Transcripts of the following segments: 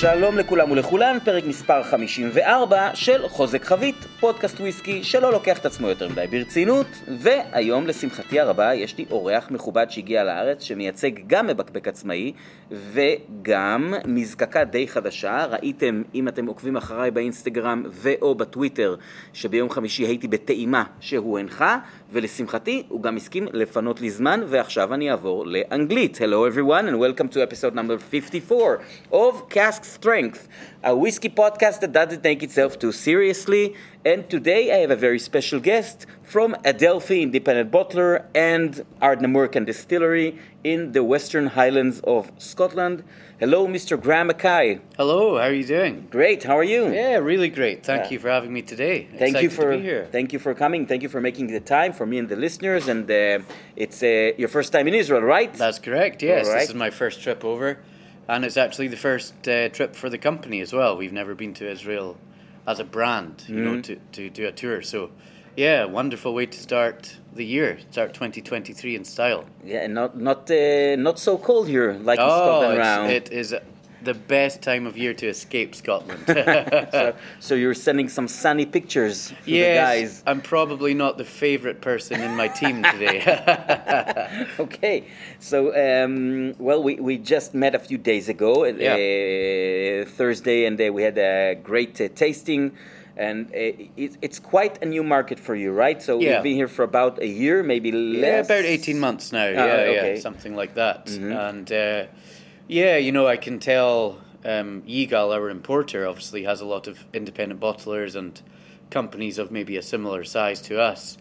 שלום לכולם ולכולן, פרק מספר 54 של חוזק חבית, פודקאסט וויסקי שלא לוקח את עצמו יותר מדי ברצינות, והיום לשמחתי הרבה יש לי אורח מכובד שהגיע לארץ שמייצג גם מבקבק עצמאי וגם מזקקה די חדשה, ראיתם אם אתם עוקבים אחריי באינסטגרם ו/או בטוויטר שביום חמישי הייתי בטעימה שהוא הנחה ולשמחתי הוא גם הסכים לפנות לי זמן ועכשיו אני אעבור לאנגלית. Hello everyone and welcome to episode number 54 of Cask Strength, a whiskey podcast that doesn't take itself too seriously. And today I have a very special guest from Adelphi Independent Bottler and Ardnamurchan Distillery in the Western Highlands of Scotland. Hello, Mr. Graham Mackay. Hello, how are you doing? Great, how are you? Yeah, really great. Thank Yeah. you for having me today. Thank Excited you for to be here. thank you for coming. Thank you for making the time for me and the listeners. And uh, it's uh, your first time in Israel, right? That's correct. Yes, right. this is my first trip over, and it's actually the first uh, trip for the company as well. We've never been to Israel as a brand, you know, Mm-hmm. to, to do a tour. So, yeah, wonderful way to start the year. Start 2023 in style. yeah, and not not uh, not so cold here like in oh, Scotland it's- round. it is the best time of year to escape Scotland. so, so you're sending some sunny pictures for the yes, guys. I'm probably not the favorite person in my team today. okay, so um, well, we, we just met a few days ago, uh, Thursday, and uh, we had a great uh, tasting. And it, it's quite a new market for you, right? So Yeah. you've been here for about a year, maybe Yeah, about 18 months now. yeah, Ah, okay. Mm-hmm. yeah, something like that. And uh, yeah, you know, I can tell um, Yigal, our importer, obviously has a lot of independent bottlers and companies of maybe a similar size to us.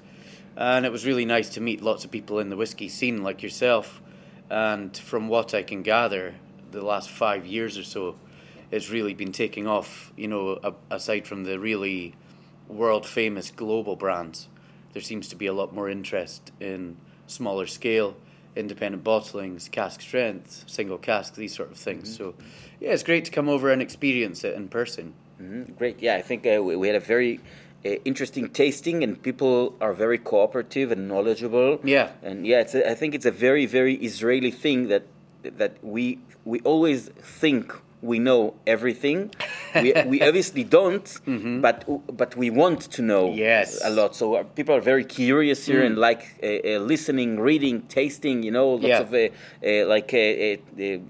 And it was really nice to meet lots of people in the whiskey scene like yourself. And from what I can gather, the last five years or so, it's really been taking off, you know, aside from the really world famous global brands, there seems to be a lot more interest in smaller scale, independent bottlings, cask strength, single cask, these sort of things. So, yeah, it's great to come over and experience it in person. Mhm, Great. Yeah, I think uh, we, we had a very uh, interesting tasting, and people are very cooperative and knowledgeable. Yeah. and yeah, it's a, I think it's a very very Israeli thing that that we we always think we know everything. we, we obviously don't, but but we want to know Mm-hmm. Yes. Mm. a lot. So uh, people are very curious here and like uh, uh, listening, reading, tasting. You know, lots Yeah. of uh, uh, like uh,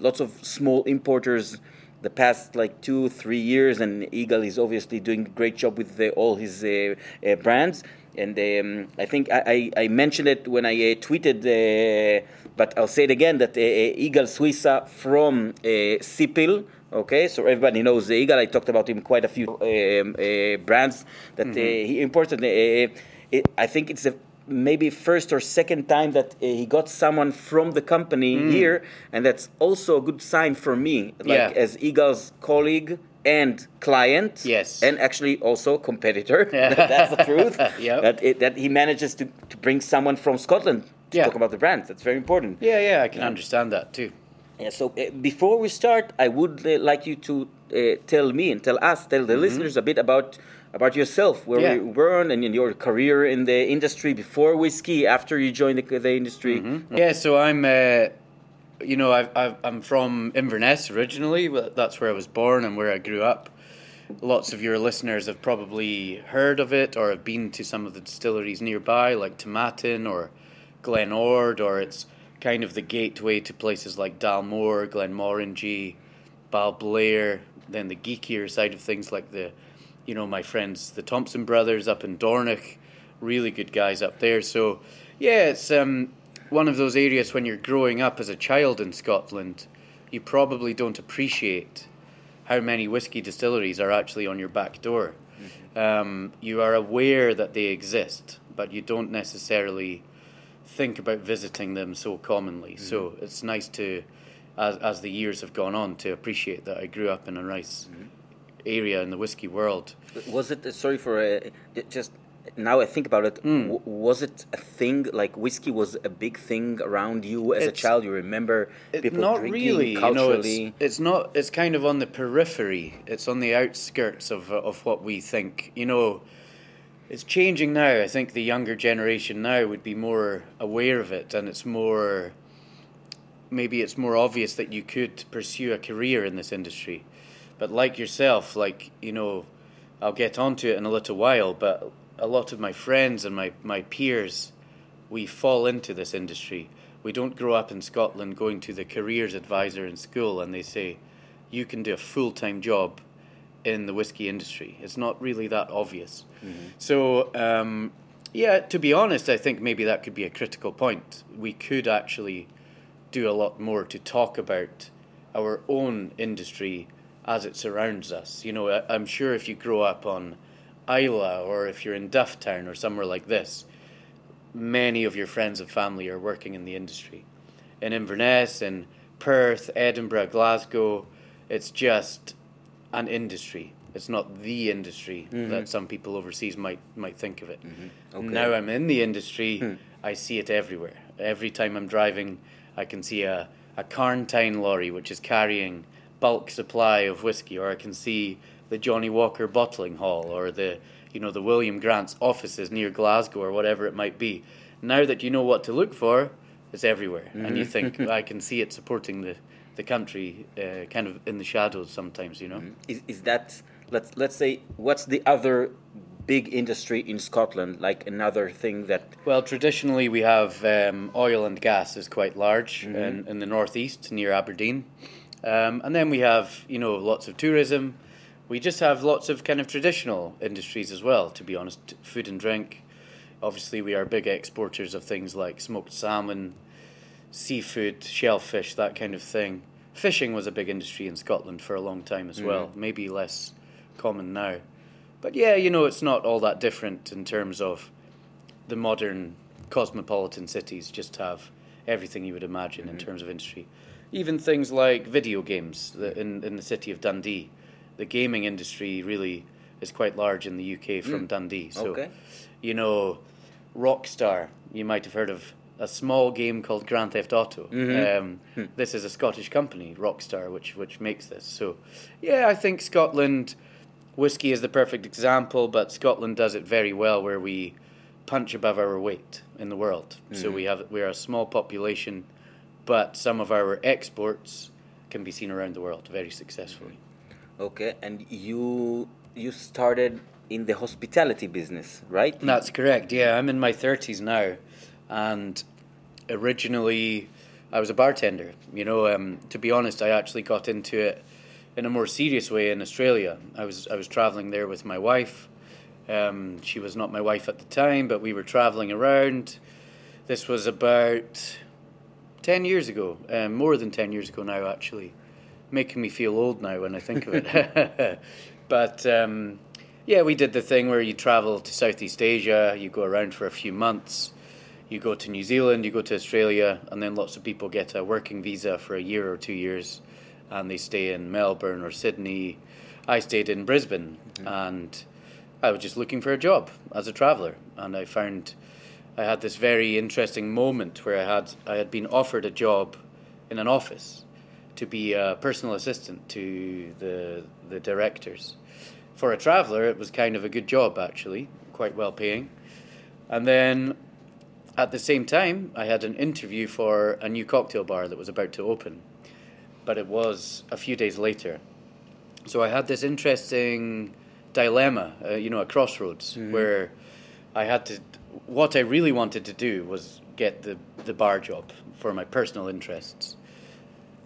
lots of small importers the past like two three years and Yigal is obviously doing a great job with all his uh, uh, brands and um, i think I, I, I mentioned it when i uh, tweeted uh, but i'll say it again that uh, Yigal suiza from uh, sipil okay so everybody knows the Yigal i talked about him quite a few um, uh, brands that uh, he imported uh, it, i think it's a maybe first or second time that uh, he got someone from the company here, and that's also a good sign for me, like Yeah. as Yigal's colleague and client. Yes. and actually also competitor. Yeah. that's the truth. Yep. That it, that he manages to, to bring someone from Scotland to Yeah. talk about the brand. That's very important. Yeah, yeah, I can understand that too. Yeah, so uh, before we start, I would uh, like you to uh, tell me and tell us, tell the listeners a bit about about yourself, where. Yeah. you were and in your career in the industry before whiskey, after you joined the, the industry. Yeah, so I'm, uh, you know, I've, I've, I'm from Inverness originally. That's where I was born and where I grew up. Lots of your listeners have probably heard of it or have been to some of the distilleries nearby, like Tomatin or Glen Ord, or it's kind of the gateway to places like Dalmore, Glenmorangie, Balblair, then the geekier side of things like the, you know, my friends, the Thompson brothers up in Dornoch, really good guys up there. So, yeah, it's um, one of those areas when you're growing up as a child in Scotland, you probably don't appreciate how many whiskey distilleries are actually on your back door. Um, you are aware that they exist, but you don't necessarily think about visiting them so commonly. So mm-hmm. it's nice to, as, as the years have gone on, to appreciate that I grew up in a nice mm-hmm. area in the whiskey world. Was it sorry for uh, just now I think about it? Mm. W- was it a thing like whiskey was a big thing around you as a child? You remember It- people not drinking really. You know, culturally? it's, it's not. It's kind of on the periphery. It's on the outskirts of of what we think. You know, it's changing now. I think the younger generation now would be more aware of it, and it's more. Maybe it's more obvious that you could pursue a career in this industry, But like yourself, like you know, I'll get onto it in a little while. But a lot of my friends and my my peers, we fall into this industry. We don't grow up in Scotland going to the careers advisor in school and they say, you can do a full time job in the whiskey industry. It's not really that obvious. Mm-hmm. So, um, yeah, to be honest, I think maybe that could be a critical point. We could actually do a lot more to talk about our own industry as it surrounds us. You know, I'm sure if you grow up on Islay or if you're in Dufftown or somewhere like this, many of your friends and family are working in the industry. In Inverness, in Perth, Edinburgh, Glasgow, it's just an industry. It's not the industry mm-hmm. that some people overseas might might think of it. Mm-hmm. Okay. Now I'm in the industry, hmm. I see it everywhere. Every time I'm driving, I can see a, a Carntyne lorry which is carrying bulk supply of whiskey, or I can see the Johnnie Walker bottling hall, or the you know the William Grant's offices near Glasgow, or whatever it might be. Now that you know what to look for, it's everywhere, mm-hmm. and you mm-hmm. think I can see it supporting the the country, uh, kind of in the shadows sometimes. You know, mm-hmm. is is that let's let's say what's the other big industry in Scotland, like another thing that. Well, traditionally we have um, oil and gas is quite large mm-hmm. in, in the northeast near Aberdeen, um, and then we have you know lots of tourism. We just have lots of kind of traditional industries as well. To be honest, food and drink. Obviously, we are big exporters of things like smoked salmon, seafood, shellfish, that kind of thing. Fishing was a big industry in Scotland for a long time as mm-hmm. well. Maybe less common now. But yeah, you know, it's not all that different in terms of the modern cosmopolitan cities just have everything you would imagine mm-hmm. in terms of industry. Even things like video games in, in the city of Dundee. The gaming industry really is quite large in the UK from mm. Dundee. So, okay. you know, Rockstar, you might have heard of a small game called Grand Theft Auto. Mm-hmm. Um, hmm. This is a Scottish company, Rockstar, which which makes this. So, yeah, I think Scotland whiskey is the perfect example, but Scotland does it very well, where we punch above our weight in the world. Mm. So we have we are a small population, but some of our exports can be seen around the world very successfully. Okay, and you you started in the hospitality business, right? That's correct. Yeah, I'm in my 30s now, and originally I was a bartender. You know, um, to be honest, I actually got into it in a more serious way in Australia. I was I was traveling there with my wife. Um, she was not my wife at the time, but we were traveling around. This was about ten years ago, um, more than ten years ago now, actually, making me feel old now when I think of it. but um, yeah, we did the thing where you travel to Southeast Asia, you go around for a few months. You go to New Zealand, you go to Australia, and then lots of people get a working visa for a year or two years and they stay in Melbourne or Sydney. I stayed in Brisbane mm-hmm. and I was just looking for a job as a traveller and I found I had this very interesting moment where I had I had been offered a job in an office to be a personal assistant to the the directors. For a traveller it was kind of a good job actually, quite well paying. And then at the same time I had an interview for a new cocktail bar that was about to open but it was a few days later. So I had this interesting dilemma, uh, you know, a crossroads mm-hmm. where I had to. What I really wanted to do was get the the bar job for my personal interests.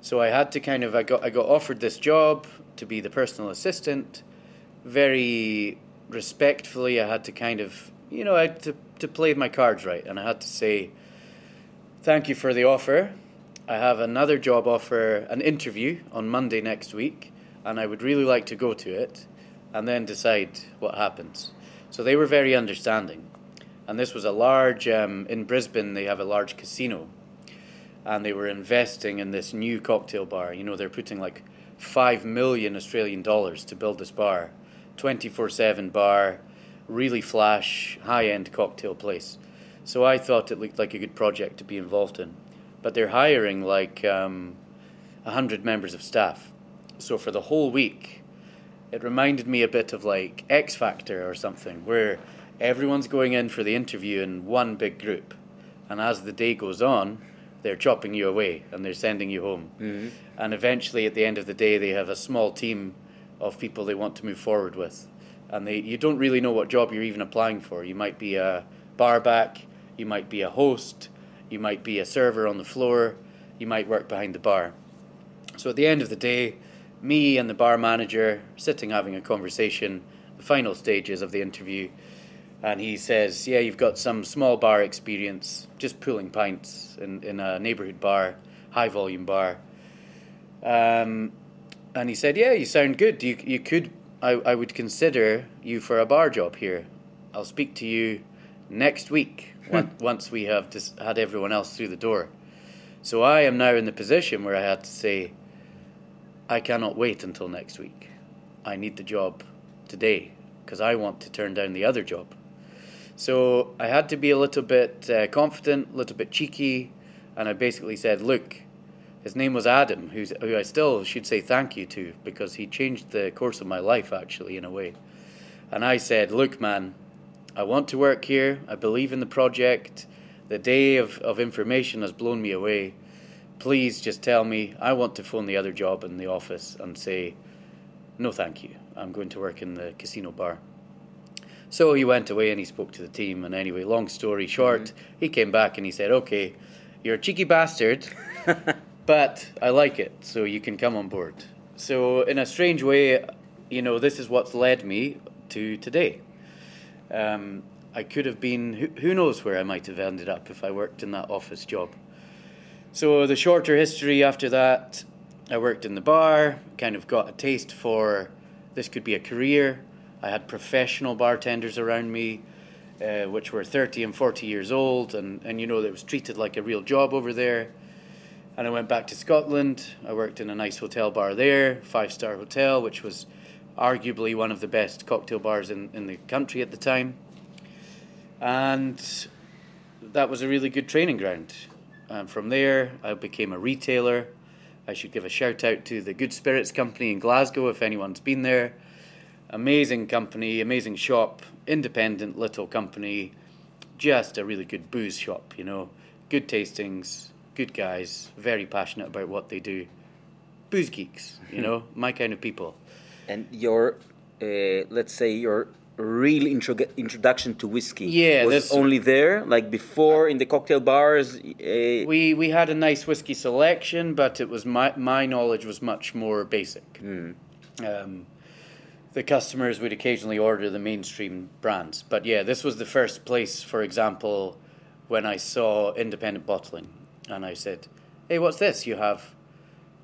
So I had to kind of I got I got offered this job to be the personal assistant. Very respectfully, I had to kind of you know I had to to play my cards right, and I had to say, "Thank you for the offer. I have another job offer, an interview on Monday next week, and I would really like to go to it and then decide what happens. So they were very understanding. And this was a large, um, in Brisbane, they have a large casino, and they were investing in this new cocktail bar. You know, they're putting like 5 million Australian dollars to build this bar, 24 7 bar, really flash, high end cocktail place. So I thought it looked like a good project to be involved in but they're hiring like um, 100 members of staff. So for the whole week, it reminded me a bit of like X Factor or something, where everyone's going in for the interview in one big group. And as the day goes on, they're chopping you away and they're sending you home. Mm-hmm. And eventually, at the end of the day, they have a small team of people they want to move forward with, and they you don't really know what job you're even applying for. You might be a bar back, you might be a host, you might be a server on the floor, you might work behind the bar. So at the end of the day, me and the bar manager sitting having a conversation, the final stages of the interview, and he says, "Yeah, you've got some small bar experience, just pulling pints in, in a neighborhood bar, high volume bar." Um, and he said, "Yeah, you sound good. You you could I, I would consider you for a bar job here. I'll speak to you next week once, once we have just had everyone else through the door." So I am now in the position where I had to say, I cannot wait until next week. I need the job today because I want to turn down the other job. So I had to be a little bit uh, confident, a little bit cheeky, and I basically said, Look, his name was Adam, who's, who I still should say thank you to because he changed the course of my life, actually, in a way. And I said, Look, man, I want to work here. I believe in the project. The day of, of information has blown me away. Please just tell me. I want to phone the other job in the office and say, No, thank you. I'm going to work in the casino bar. So he went away and he spoke to the team. And anyway, long story short, mm-hmm. he came back and he said, Okay, you're a cheeky bastard, but I like it, so you can come on board. So, in a strange way, you know, this is what's led me to today. Um, I could have been, who, who knows where I might have ended up if I worked in that office job. So, the shorter history after that, I worked in the bar, kind of got a taste for this could be a career. I had professional bartenders around me, uh, which were 30 and 40 years old, and, and you know, it was treated like a real job over there. And I went back to Scotland. I worked in a nice hotel bar there, five star hotel, which was arguably one of the best cocktail bars in, in the country at the time and that was a really good training ground. And from there, I became a retailer. I should give a shout out to the Good Spirits Company in Glasgow if anyone's been there. Amazing company, amazing shop, independent little company, just a really good booze shop, you know. Good tastings, good guys, very passionate about what they do. Booze geeks, you know, my kind of people. And your, uh, let's say, your real intro- introduction to whiskey yeah was only there like before in the cocktail bars uh, we we had a nice whiskey selection but it was my my knowledge was much more basic mm. um, the customers would occasionally order the mainstream brands but yeah this was the first place for example when i saw independent bottling and i said hey what's this? You have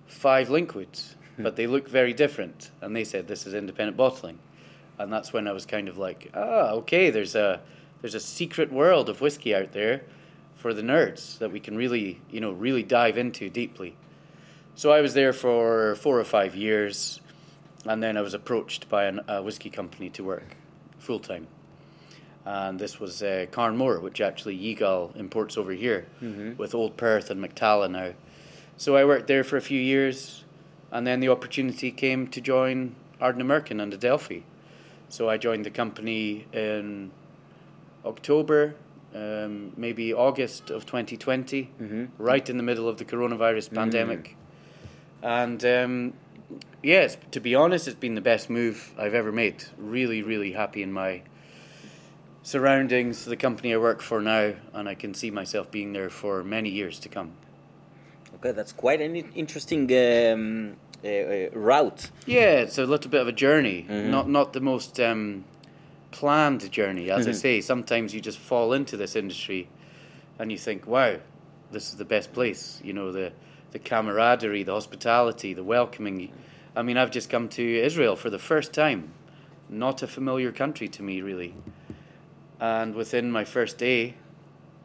five linkwoods but they look very different. And they said this is independent bottling. And that's when I was kind of like, ah, okay, there's a there's a secret world of whiskey out there for the nerds that we can really, you know, really dive into deeply. So I was there for four or five years, and then I was approached by an, a whiskey company to work full time. And this was uh, Carn Mor, which actually Yigal imports over here mm-hmm. with Old Perth and Mactalla now. So I worked there for a few years, and then the opportunity came to join Ardnamurchan and Adelphi. So I joined the company in October, um, maybe August of 2020, mm-hmm. right in the middle of the coronavirus mm. pandemic. And um, yes, to be honest, it's been the best move I've ever made. Really, really happy in my surroundings, the company I work for now, and I can see myself being there for many years to come. Okay, that's quite an interesting um, uh, uh, route. Yeah, it's a little bit of a journey, mm-hmm. not not the most um, planned journey. As mm-hmm. I say, sometimes you just fall into this industry, and you think, "Wow, this is the best place." You know the the camaraderie, the hospitality, the welcoming. I mean, I've just come to Israel for the first time, not a familiar country to me really, and within my first day,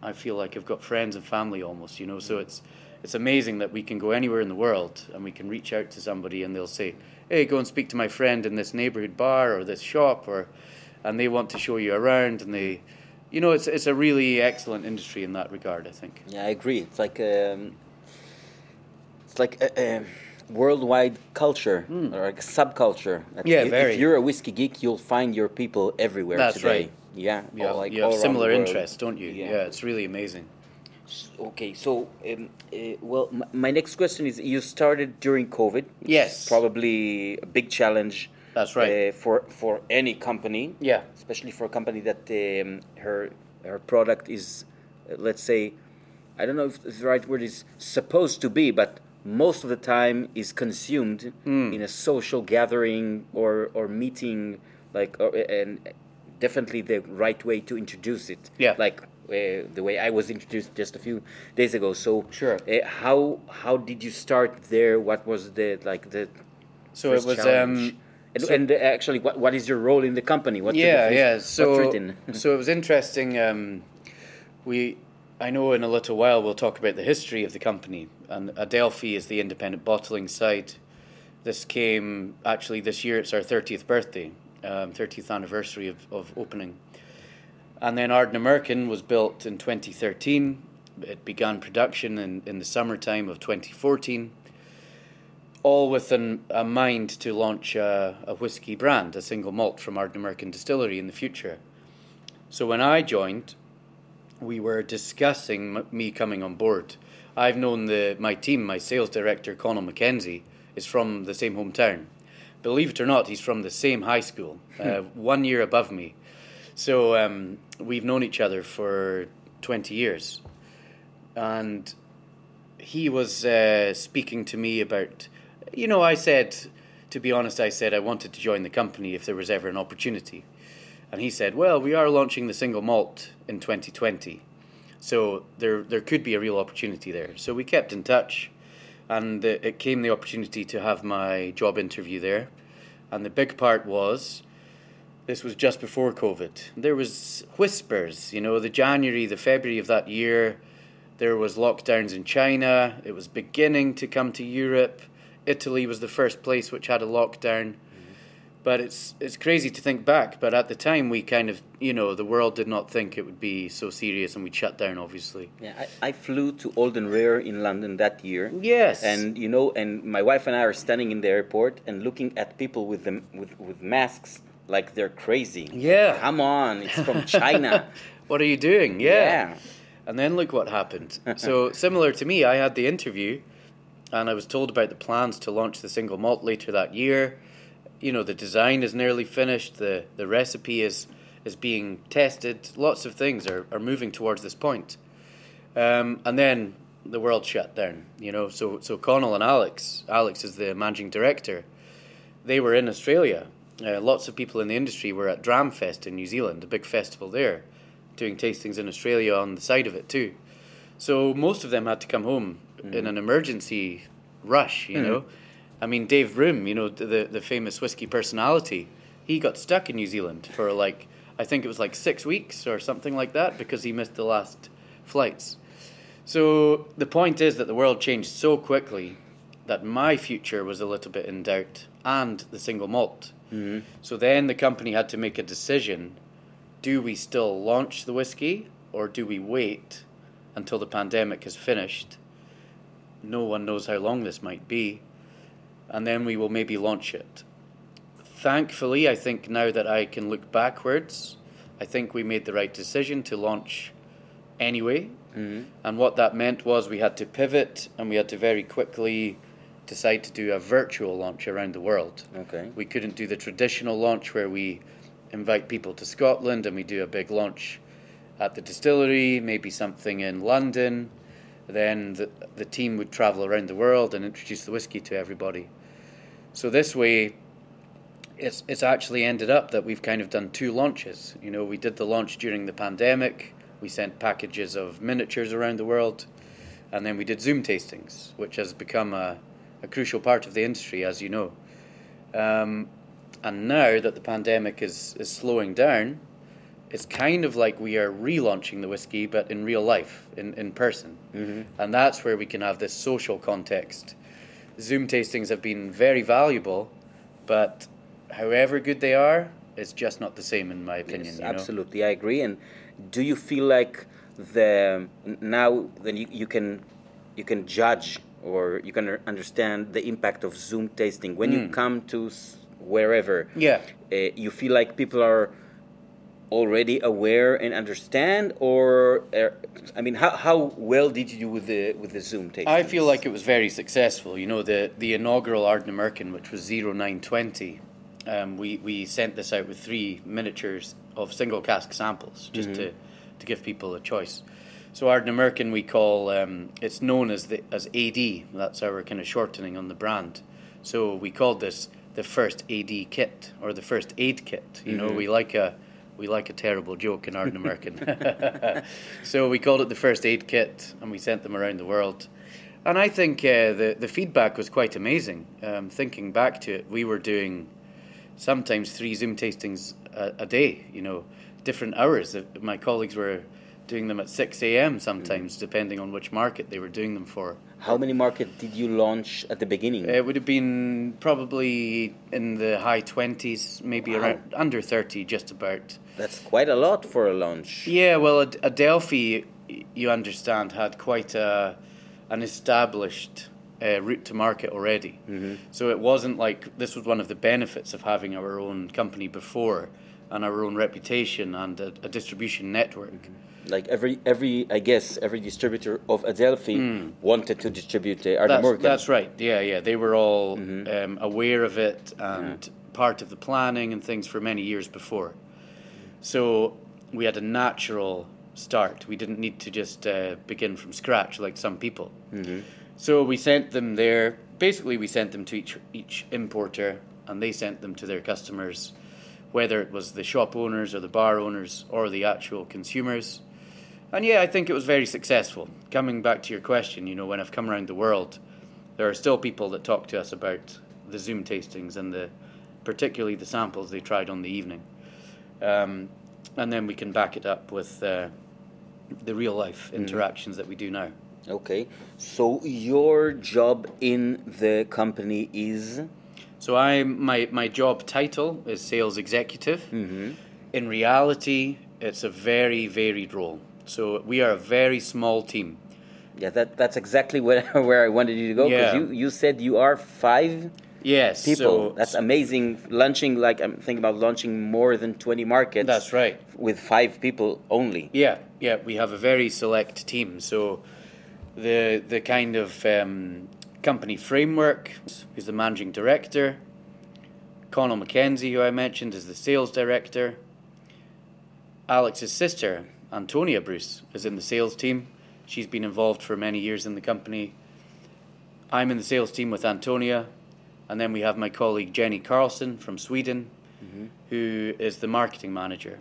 I feel like I've got friends and family almost. You know, so it's it's amazing that we can go anywhere in the world and we can reach out to somebody and they'll say, "Hey, go and speak to my friend in this neighborhood bar or this shop," or and they want to show you around and they, you know, it's it's a really excellent industry in that regard. I think. Yeah, I agree. It's like um, it's like a, a worldwide culture mm. or like a subculture. Yeah, if, very. If you're a whiskey geek, you'll find your people everywhere. That's today. right. Yeah, yeah. All, like you have similar interests, don't you? Yeah. yeah, it's really amazing. Okay, so um, uh, well, my next question is: You started during COVID. Yes, probably a big challenge That's right. Uh, for for any company, Yeah. especially for a company that um, her her product is, uh, let's say, I don't know if the right word is supposed to be, but most of the time is consumed Hmm. in a social gathering or or meeting, like or, and definitely the right way to introduce it. Yeah. like. Uh, the way I was introduced just a few days ago. So, Sure. Uh, how how did you start there? What was the like the So it was challenge? um, and, so- and uh, actually, what, what is your role in the company? What's yeah, yeah. So, so it was interesting. Um, we, I know in a little while we'll talk about the history of the company. And Adelphi is the independent bottling site. This came actually this year. It's our thirtieth birthday, um, thirtieth anniversary of, of opening. And then Ardnamurchan was built in 2013. It began production in, in the summertime of 2014 all with an, a mind to launch a, a whiskey brand, a single malt from Ardnamurchan Distillery in the future. So when I joined, we were discussing m- me coming on board. I've known the my team, my sales director Connell McKenzie, is from the same hometown. Believe it or not, he's from the same high school, uh, one year above me. So um, we've known each other for twenty years, and he was uh, speaking to me about, you know, I said, to be honest, I said I wanted to join the company if there was ever an opportunity. And he said, well, we are launching the single malt in 2020. So there, there could be a real opportunity there. So we kept in touch, and uh, it came the opportunity to have my job interview there. And the big part was, this was just before COVID. There was whispers, you know, the January, the February of that year, there was lockdowns in China. It was beginning to come to Europe. Italy was the first place which had a lockdown. But it's it's crazy to think back. But at the time, we kind of, you know, the world did not think it would be so serious, and we'd shut down, obviously. Yeah, I, I flew to Old and Rare in London that year. Yes. And you know, and my wife and I are standing in the airport and looking at people with them with, with masks like they're crazy. Yeah. Come on, it's from China. what are you doing? Yeah. Yeah. And then look what happened. so similar to me, I had the interview, and I was told about the plans to launch the single malt later that year. You know, the design is nearly finished. the The recipe is is being tested. Lots of things are, are moving towards this point. Um, and then the world shut down. You know, so so Connell and Alex, Alex is the managing director. They were in Australia. Uh, lots of people in the industry were at Dramfest in New Zealand, a big festival there, doing tastings in Australia on the side of it too. So most of them had to come home in an emergency rush. You know, I mean Dave Broom, you know the the famous whiskey personality, he got stuck in New Zealand for like I think it was like six weeks or something like that because he missed the last flights. So the point is that the world changed so quickly that my future was a little bit in doubt and the single malt. Mm-hmm. So then the company had to make a decision do we still launch the whiskey or do we wait until the pandemic has finished? No one knows how long this might be. And then we will maybe launch it. Thankfully, I think now that I can look backwards, I think we made the right decision to launch anyway. Mm-hmm. And what that meant was we had to pivot and we had to very quickly decide to do a virtual launch around the world. Okay. We couldn't do the traditional launch where we invite people to Scotland and we do a big launch at the distillery, maybe something in London. Then the, the team would travel around the world and introduce the whiskey to everybody. So this way, it's it's actually ended up that we've kind of done two launches. You know, we did the launch during the pandemic. We sent packages of miniatures around the world, and then we did Zoom tastings, which has become a, a crucial part of the industry, as you know. Um, and now that the pandemic is, is slowing down, it's kind of like we are relaunching the whiskey, but in real life, in, in person. Mm-hmm. And that's where we can have this social context. Zoom tastings have been very valuable, but however good they are, it's just not the same, in my opinion. Yes, you know? absolutely, I agree. And do you feel like the now then you, you can you can judge or you can understand the impact of Zoom tasting when you come to wherever? Yeah. uh, you feel like people are already aware and understand, or uh, I mean, how, how well did you do with the with the Zoom tasting? I feel like it was very successful. You know, the, the inaugural Ardnamurchan, which was 0920, um, we we sent this out with three miniatures of single cask samples just to to give people a choice. So Ardnamurchan we call um, it's known as the as AD. That's our kind of shortening on the brand. So we called this the first AD kit or the first aid kit. You know, we like a we like a terrible joke in Ardnamurchan. so we called it the first aid kit, and we sent them around the world. And I think uh, the the feedback was quite amazing. Um, thinking back to it, we were doing sometimes three Zoom tastings a, a day. You know, different hours. Uh, My colleagues were doing them at six a.m. sometimes, depending on which market they were doing them for. How many markets did you launch at the beginning? It would have been probably in the high twenties, maybe Wow. around under thirty, just about. That's quite a lot for a launch. Yeah, well, Ad- Adelphi, you understand, had quite a, an established uh, route to market already. Mm-hmm. So it wasn't like this was one of the benefits of having our own company before and our own reputation and a, a distribution network. Like every every I guess every distributor of Adelphi wanted to distribute the Hmm. That's, that's right. Yeah, yeah. They were all um, aware of it and part of the planning and things for many years before. So we had a natural start. We didn't need to just uh, begin from scratch like some people. So we sent them there. Basically, we sent them to each each importer, and they sent them to their customers, whether it was the shop owners or the bar owners or the actual consumers. And yeah, I think it was very successful. Coming back to your question, you know, when I've come around the world, there are still people that talk to us about the Zoom tastings and the, particularly the samples they tried on the evening, um, and then we can back it up with uh, the real life interactions that we do now. Okay. So your job in the company is So I my my job title is sales executive. Mm-hmm. In reality, it's a very varied role. So we are a very small team. yeah that that's exactly where where I wanted you to go because Yeah. you you said you are five Yes, people. So that's amazing. Launching like I'm thinking about launching more than twenty markets. That's right. With five people only. Yeah, yeah, we have a very select team. So the the kind of um, company framework is the managing director. Connell McKenzie, who I mentioned, is the sales director. Alex's sister, Antonia Bruce, is in the sales team. She's been involved for many years in the company. I'm in the sales team with Antonia, and then we have my colleague Jenny Carlson from Sweden, who is the marketing manager.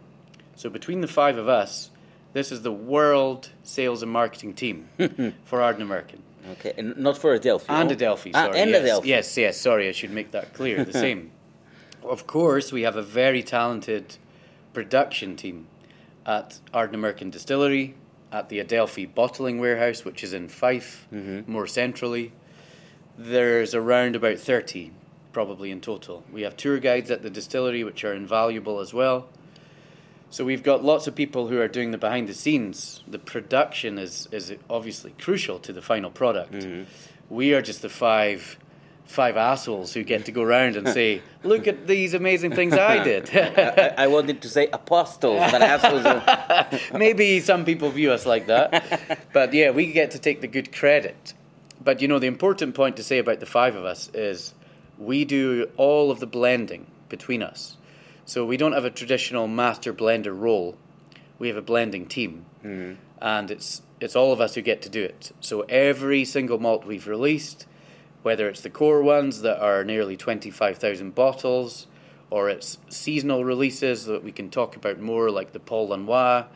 So between the five of us, this is the world sales and marketing team for Ardnamurchan. Okay, and not for Adelphi. And no? Adelphi, Ah, sorry. and yes, Adelphi. Yes, yes, sorry, I should make that clear. The same. Of course, we have a very talented production team at Ardnamurchan Distillery, at the Adelphi Bottling Warehouse, which is in Fife, mm-hmm. more centrally. There's around about 30, probably in total. We have tour guides at the distillery, which are invaluable as well. So we've got lots of people who are doing the behind the scenes. The production is is obviously crucial to the final product. Mm-hmm. We are just the five five assholes who get to go around and say, "Look at these amazing things I did." I, I wanted to say apostles, but assholes. are- Maybe some people view us like that. But yeah, we get to take the good credit. But you know, the important point to say about the five of us is we do all of the blending between us. So we don't have a traditional master blender role. We have a blending team. Mm-hmm. And it's it's all of us who get to do it. So every single malt we've released, whether it's the core ones that are nearly 25,000 bottles, or it's seasonal releases that we can talk about more, like the Paul Launois,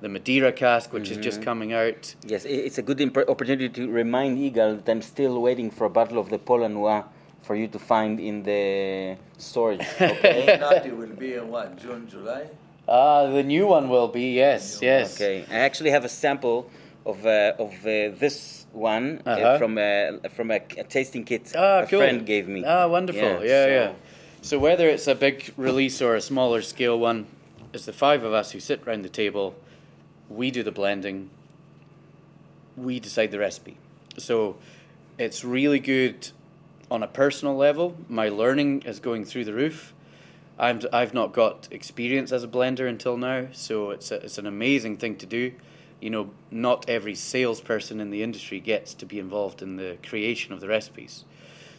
the Madeira cask, which is just coming out. yes, it's a good imp- opportunity to remind Yigal that I'm still waiting for a bottle of the Paul Launois for you to find in the storage. Okay. It will be in what, June, July? Ah, the new one will be, yes, yes. Okay, I actually have a sample of uh, of uh, this one uh, Uh-huh. from a from a, a tasting kit Ah, a cool. friend gave me. Ah, wonderful. Yeah, so- yeah. So whether it's a big release or a smaller scale one, it's the five of us who sit round the table. We do the blending. We decide the recipe. So it's really good on a personal level. My learning is going through the roof. I'm, I've not got experience as a blender until now, so it's, a, it's an amazing thing to do. You know, not every salesperson in the industry gets to be involved in the creation of the recipes.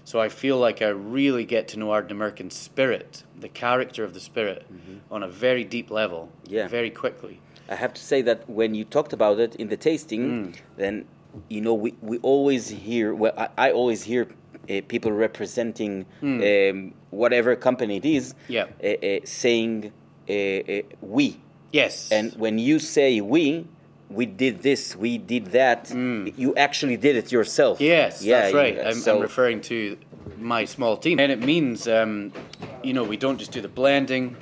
So I feel like I really get to know Ardnamurchan spirit, the character of the spirit, on a very deep level, Mm-hmm. Yeah. very quickly. I have to say that when you talked about it in the tasting, Mm. then you know we, we always hear well I, I always hear uh, people representing um, whatever company it is. Yeah. uh, uh, saying uh, uh, we Yes. and when you say we we did this we did that you actually did it yourself. Yes, yeah that's right. you- I'm, so- I'm referring to my small team. And it means, um, you know, we don't just do the blending,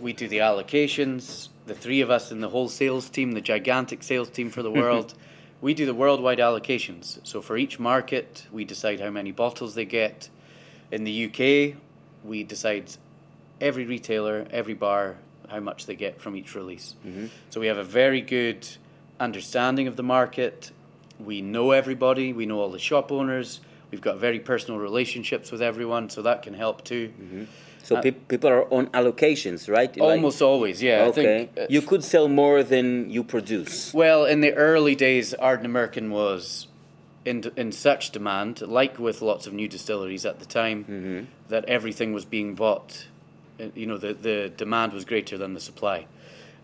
we do the allocations. The three of us in the whole sales team, the gigantic sales team for the world, we do the worldwide allocations. So for each market, we decide how many bottles they get. In the UK, we decide every retailer, every bar, how much they get from each release. Mm-hmm. So we have a very good understanding of the market. We know everybody, we know all the shop owners, we've got very personal relationships with everyone, so that can help too. Mm-hmm. so uh, peop people are on allocations right Like- Almost always, yeah. I okay think, uh, you could sell more than you produce Well, in the early days, Ardnamurchan was in in such demand, like with lots of new distilleries at the time, mm-hmm. that everything was being bought. Uh, You know, the the demand was greater than the supply.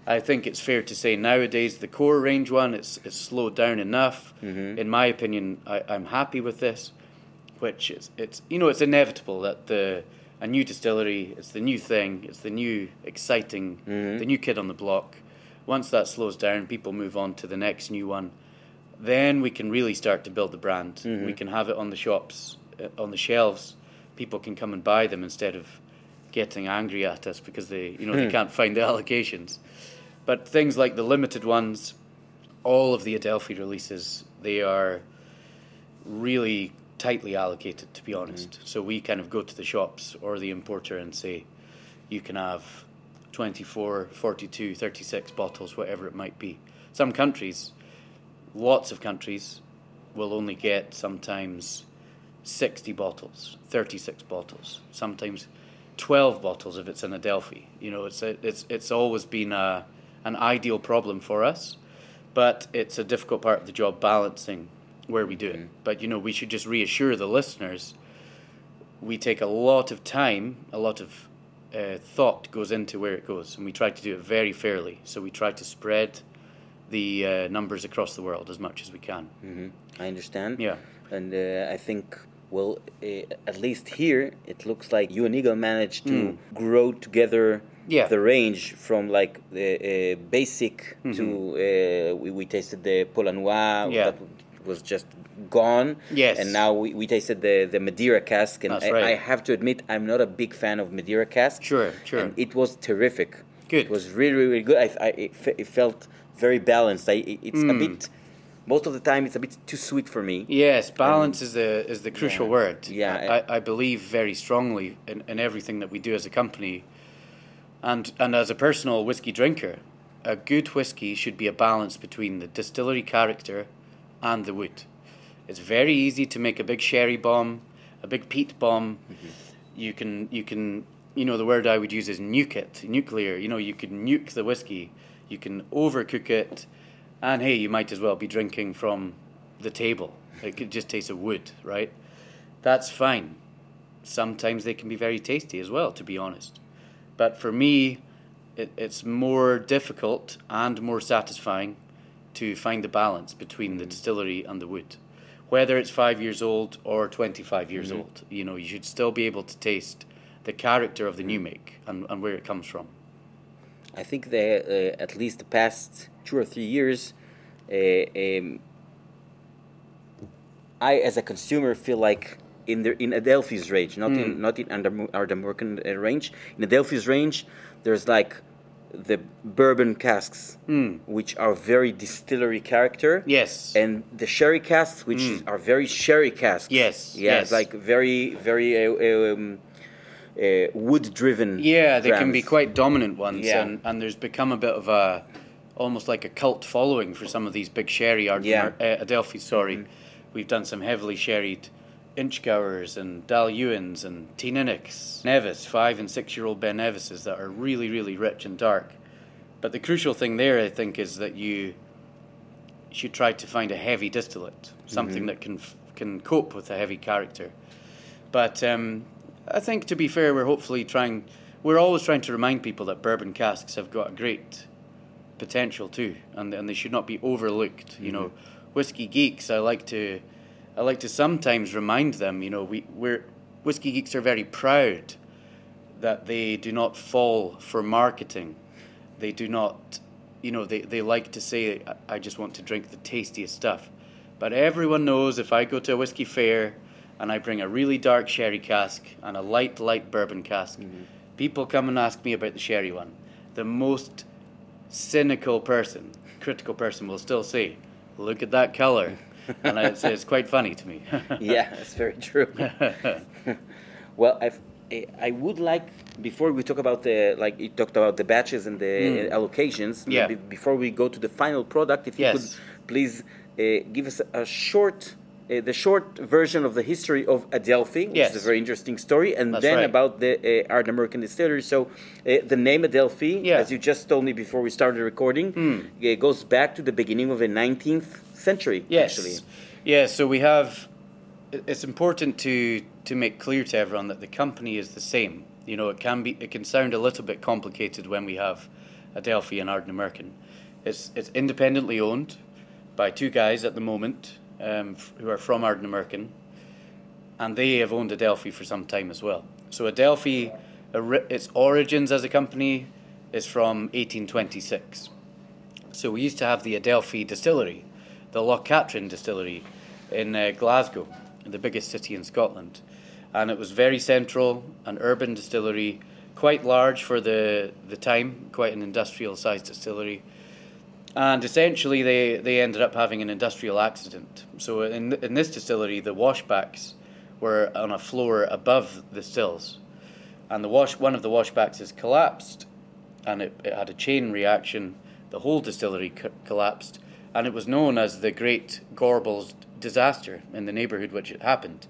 I think it's fair to say nowadays the core range one it's it's slowed down enough. In my opinion, I, I'm happy with this, which is it's you know it's inevitable that the a new distillery it's the new thing it's the new exciting the new kid on the block. Once that slows down, people move on to the next new one. Then we can really start to build the brand. We can have it on the shops, uh, on the shelves. People can come and buy them instead of getting angry at us because they, you know, they hmm. can't find the allocations. But things like the limited ones, all of the Adelphi releases, they are really tightly allocated, to be honest. Hmm. So we kind of go to the shops or the importer and say, you can have 24, 42, 36 bottles, whatever it might be. Some countries, lots of countries, will only get sometimes 60 bottles, 36 bottles, sometimes 12 bottles if it's in Adelphi. You know, it's, a, it's, it's always been a, an ideal problem for us, but it's a difficult part of the job balancing where we do it. But, you know, we should just reassure the listeners we take a lot of time, a lot of uh, thought goes into where it goes, and we try to do it very fairly. So we try to spread the uh, numbers across the world as much as we can. hmm I understand. Yeah. And uh, I think, well, uh, at least here, it looks like you and Yigal managed to grow together Hmm. Yeah. the range from like the uh, basic to uh, we, we tasted the Paul Launois Mm-hmm. Yeah. that was just gone. Yes. And now we, we tasted the, the Madeira cask. And I, right. I have to admit, I'm not a big fan of Madeira cask. Sure, sure. And it was terrific. Good. It was really, really good. I, I, it, it felt very balanced. I, it- it's a bit, most of the time, it's a bit too sweet for me. Yes, balance is the is the crucial Yeah. word. Yeah. I, I believe very strongly in, in everything that we do as a company, and and as a personal whiskey drinker, a good whiskey should be a balance between the distillery character and the wood. It's very easy to make a big sherry bomb, a big peat bomb. Mm-hmm. You can you can you know the word I would use is nuke it, nuclear. You know you can nuke the whiskey, you can overcook it, and hey, you might as well be drinking from the table. It could just taste of wood, right? That's fine. Sometimes they can be very tasty as well, to be honest. But for me, it, it's more difficult and more satisfying to find the balance between the mm. distillery and the wood. Whether it's five years old or 25 years mm-hmm. old, you know, you should still be able to taste the character of the mm. new make and, and where it comes from. I think that uh, at least the past two or three years, uh, um, I as a consumer feel like in the in Adelphi's range, not in not in Ardam- Ardamurchan uh, range. In Adelphi's range, there's like the bourbon casks, which are very distillery character. Yes. And the sherry casks, which is- are very sherry casks. Yes, Yeah, yes. like very very uh, um, uh, wood driven. Yeah, they can be quite dominant ones, Yeah. and, and there's become a bit of a almost like a cult following for some of these big sherry Ard- Yeah. Mm-hmm. uh, Adelphi. Sorry, we've done some heavily sherried Inchgowers and Dailuaines and Teaninichs, Nevis, five and six year old Ben Nevises that are really really rich and dark. But the crucial thing there, I think, is that you should try to find a heavy distillate, something that can can cope with a heavy character. But um, I think, to be fair, we're hopefully trying. We're always trying to remind people that bourbon casks have got a great potential too, and and they should not be overlooked. You know, mm-hmm. whiskey geeks. I like to, I like to sometimes remind them. You know, we we're whiskey geeks are very proud that they do not fall for marketing. They do not, you know, they, they like to say, I just want to drink the tastiest stuff. But everyone knows if I go to a whiskey fair and I bring a really dark sherry cask and a light, light bourbon cask, mm-hmm. people come and ask me about the sherry one. The most cynical person, critical person will still say, Look at that colour. and I, it's, it's quite funny to me. yeah, that's very true. well, I've, I I would like before we talk about the like you talked about the batches and the Mm. allocations. Yeah. maybe Before we go to the final product, if you Yes. could please uh, give us a short. Uh, the short version of the history of Adelphi, which Yes. is a very interesting story, and That's then right. about the uh, Ardnamurchan Distillery. So, uh, the name Adelphi, Yeah. as you just told me before we started recording, it goes back to the beginning of the 19th century. Yes. actually. Yeah, so we have. It's important to to make clear to everyone that the company is the same. You know, it can be it can sound a little bit complicated when we have Adelphi and Ardnamurchan. It's it's independently owned by two guys at the moment um, f- who are from Ardnamurchan, and they have owned Adelphi for some time as well. So Adelphi, its origins as a company is from 1826. So we used to have the Adelphi distillery, the Loch Katrine distillery in uh, Glasgow, the biggest city in Scotland. And it was very central, an urban distillery, quite large for the, the time, quite an industrial sized distillery. And essentially, they, they ended up having an industrial accident. So, in, in this distillery, the washbacks were on a floor above the stills. And the wash, one of the washbacks has collapsed, and it, it had a chain reaction. The whole distillery co- collapsed, and it was known as the Great Gorbals disaster in the neighbourhood which it happened.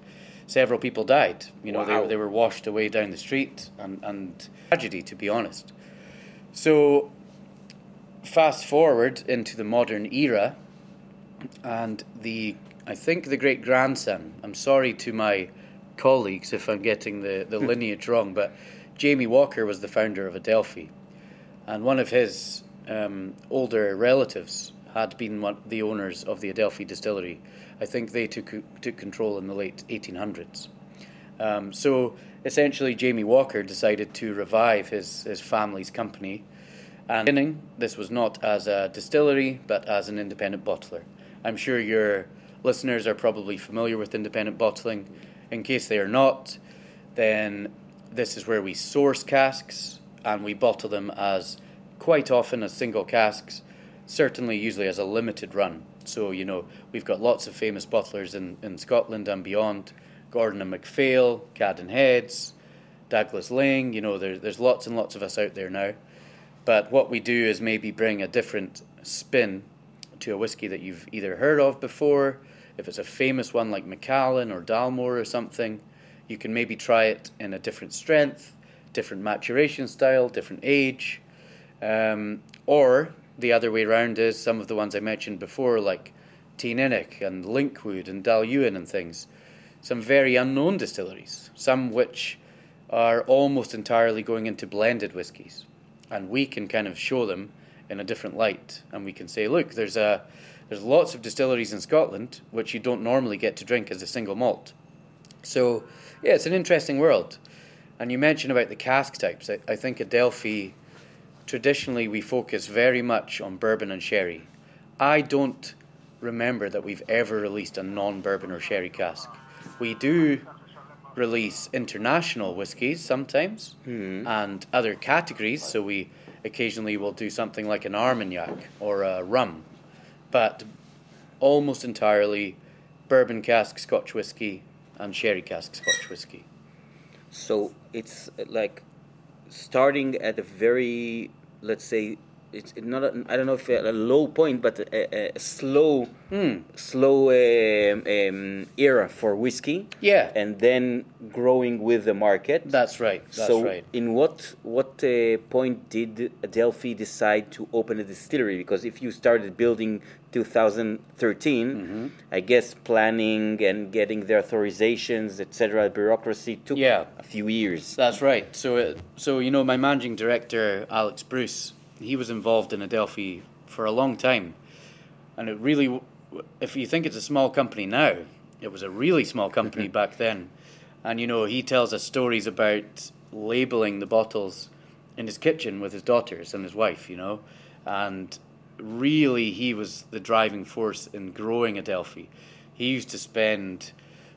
Several people died. You know, Wow. they, they were washed away down the street, and, and tragedy, to be honest. So, fast forward into the modern era, and the I think the great grandson. I'm sorry to my colleagues if I'm getting the, the lineage wrong, but Jamie Walker was the founder of Adelphi, and one of his um, older relatives had been one, the owners of the Adelphi distillery. I think they took took control in the late 1800s. Um, so essentially, Jamie Walker decided to revive his, his family's company. And beginning, this was not as a distillery, but as an independent bottler. I'm sure your listeners are probably familiar with independent bottling. In case they are not, then this is where we source casks and we bottle them as quite often as single casks, certainly usually as a limited run. So, you know, we've got lots of famous bottlers in, in Scotland and beyond Gordon and MacPhail, Cadenheads, Douglas Laing, you know, there, there's lots and lots of us out there now. But what we do is maybe bring a different spin to a whiskey that you've either heard of before. If it's a famous one like Macallan or Dalmore or something, you can maybe try it in a different strength, different maturation style, different age. Um, or the other way around is some of the ones I mentioned before, like Teaninich and Linkwood and Dailuaine and things. Some very unknown distilleries, some which are almost entirely going into blended whiskies. And we can kind of show them in a different light. And we can say, look, there's, a, there's lots of distilleries in Scotland which you don't normally get to drink as a single malt. So, yeah, it's an interesting world. And you mentioned about the cask types. I, I think Adelphi, traditionally, we focus very much on bourbon and sherry. I don't remember that we've ever released a non bourbon or sherry cask. We do release international whiskies sometimes mm-hmm. and other categories. So we occasionally will do something like an Armagnac or a rum, but almost entirely bourbon cask Scotch whiskey and sherry cask Scotch whiskey. So it's like starting at a very, let's say, it's not a, I don't know if a, a low point, but a, a slow Hmm. slow um, um, era for whiskey. Yeah. and then growing with the market. That's right. That's so, right. in what what uh, point did Adelphi decide to open a distillery? Because if you started building 2013, Mm-hmm. I guess planning and getting the authorizations, etc., bureaucracy took Yeah. a few years. That's right. So, it, so you know, my managing director, Alex Bruce, he was involved in Adelphi for a long time, and it really, if you think it's a small company now, it was a really small company back then, and you know, he tells us stories about labeling the bottles in his kitchen with his daughters and his wife, you know, and really he was the driving force in growing Adelphi. He used to spend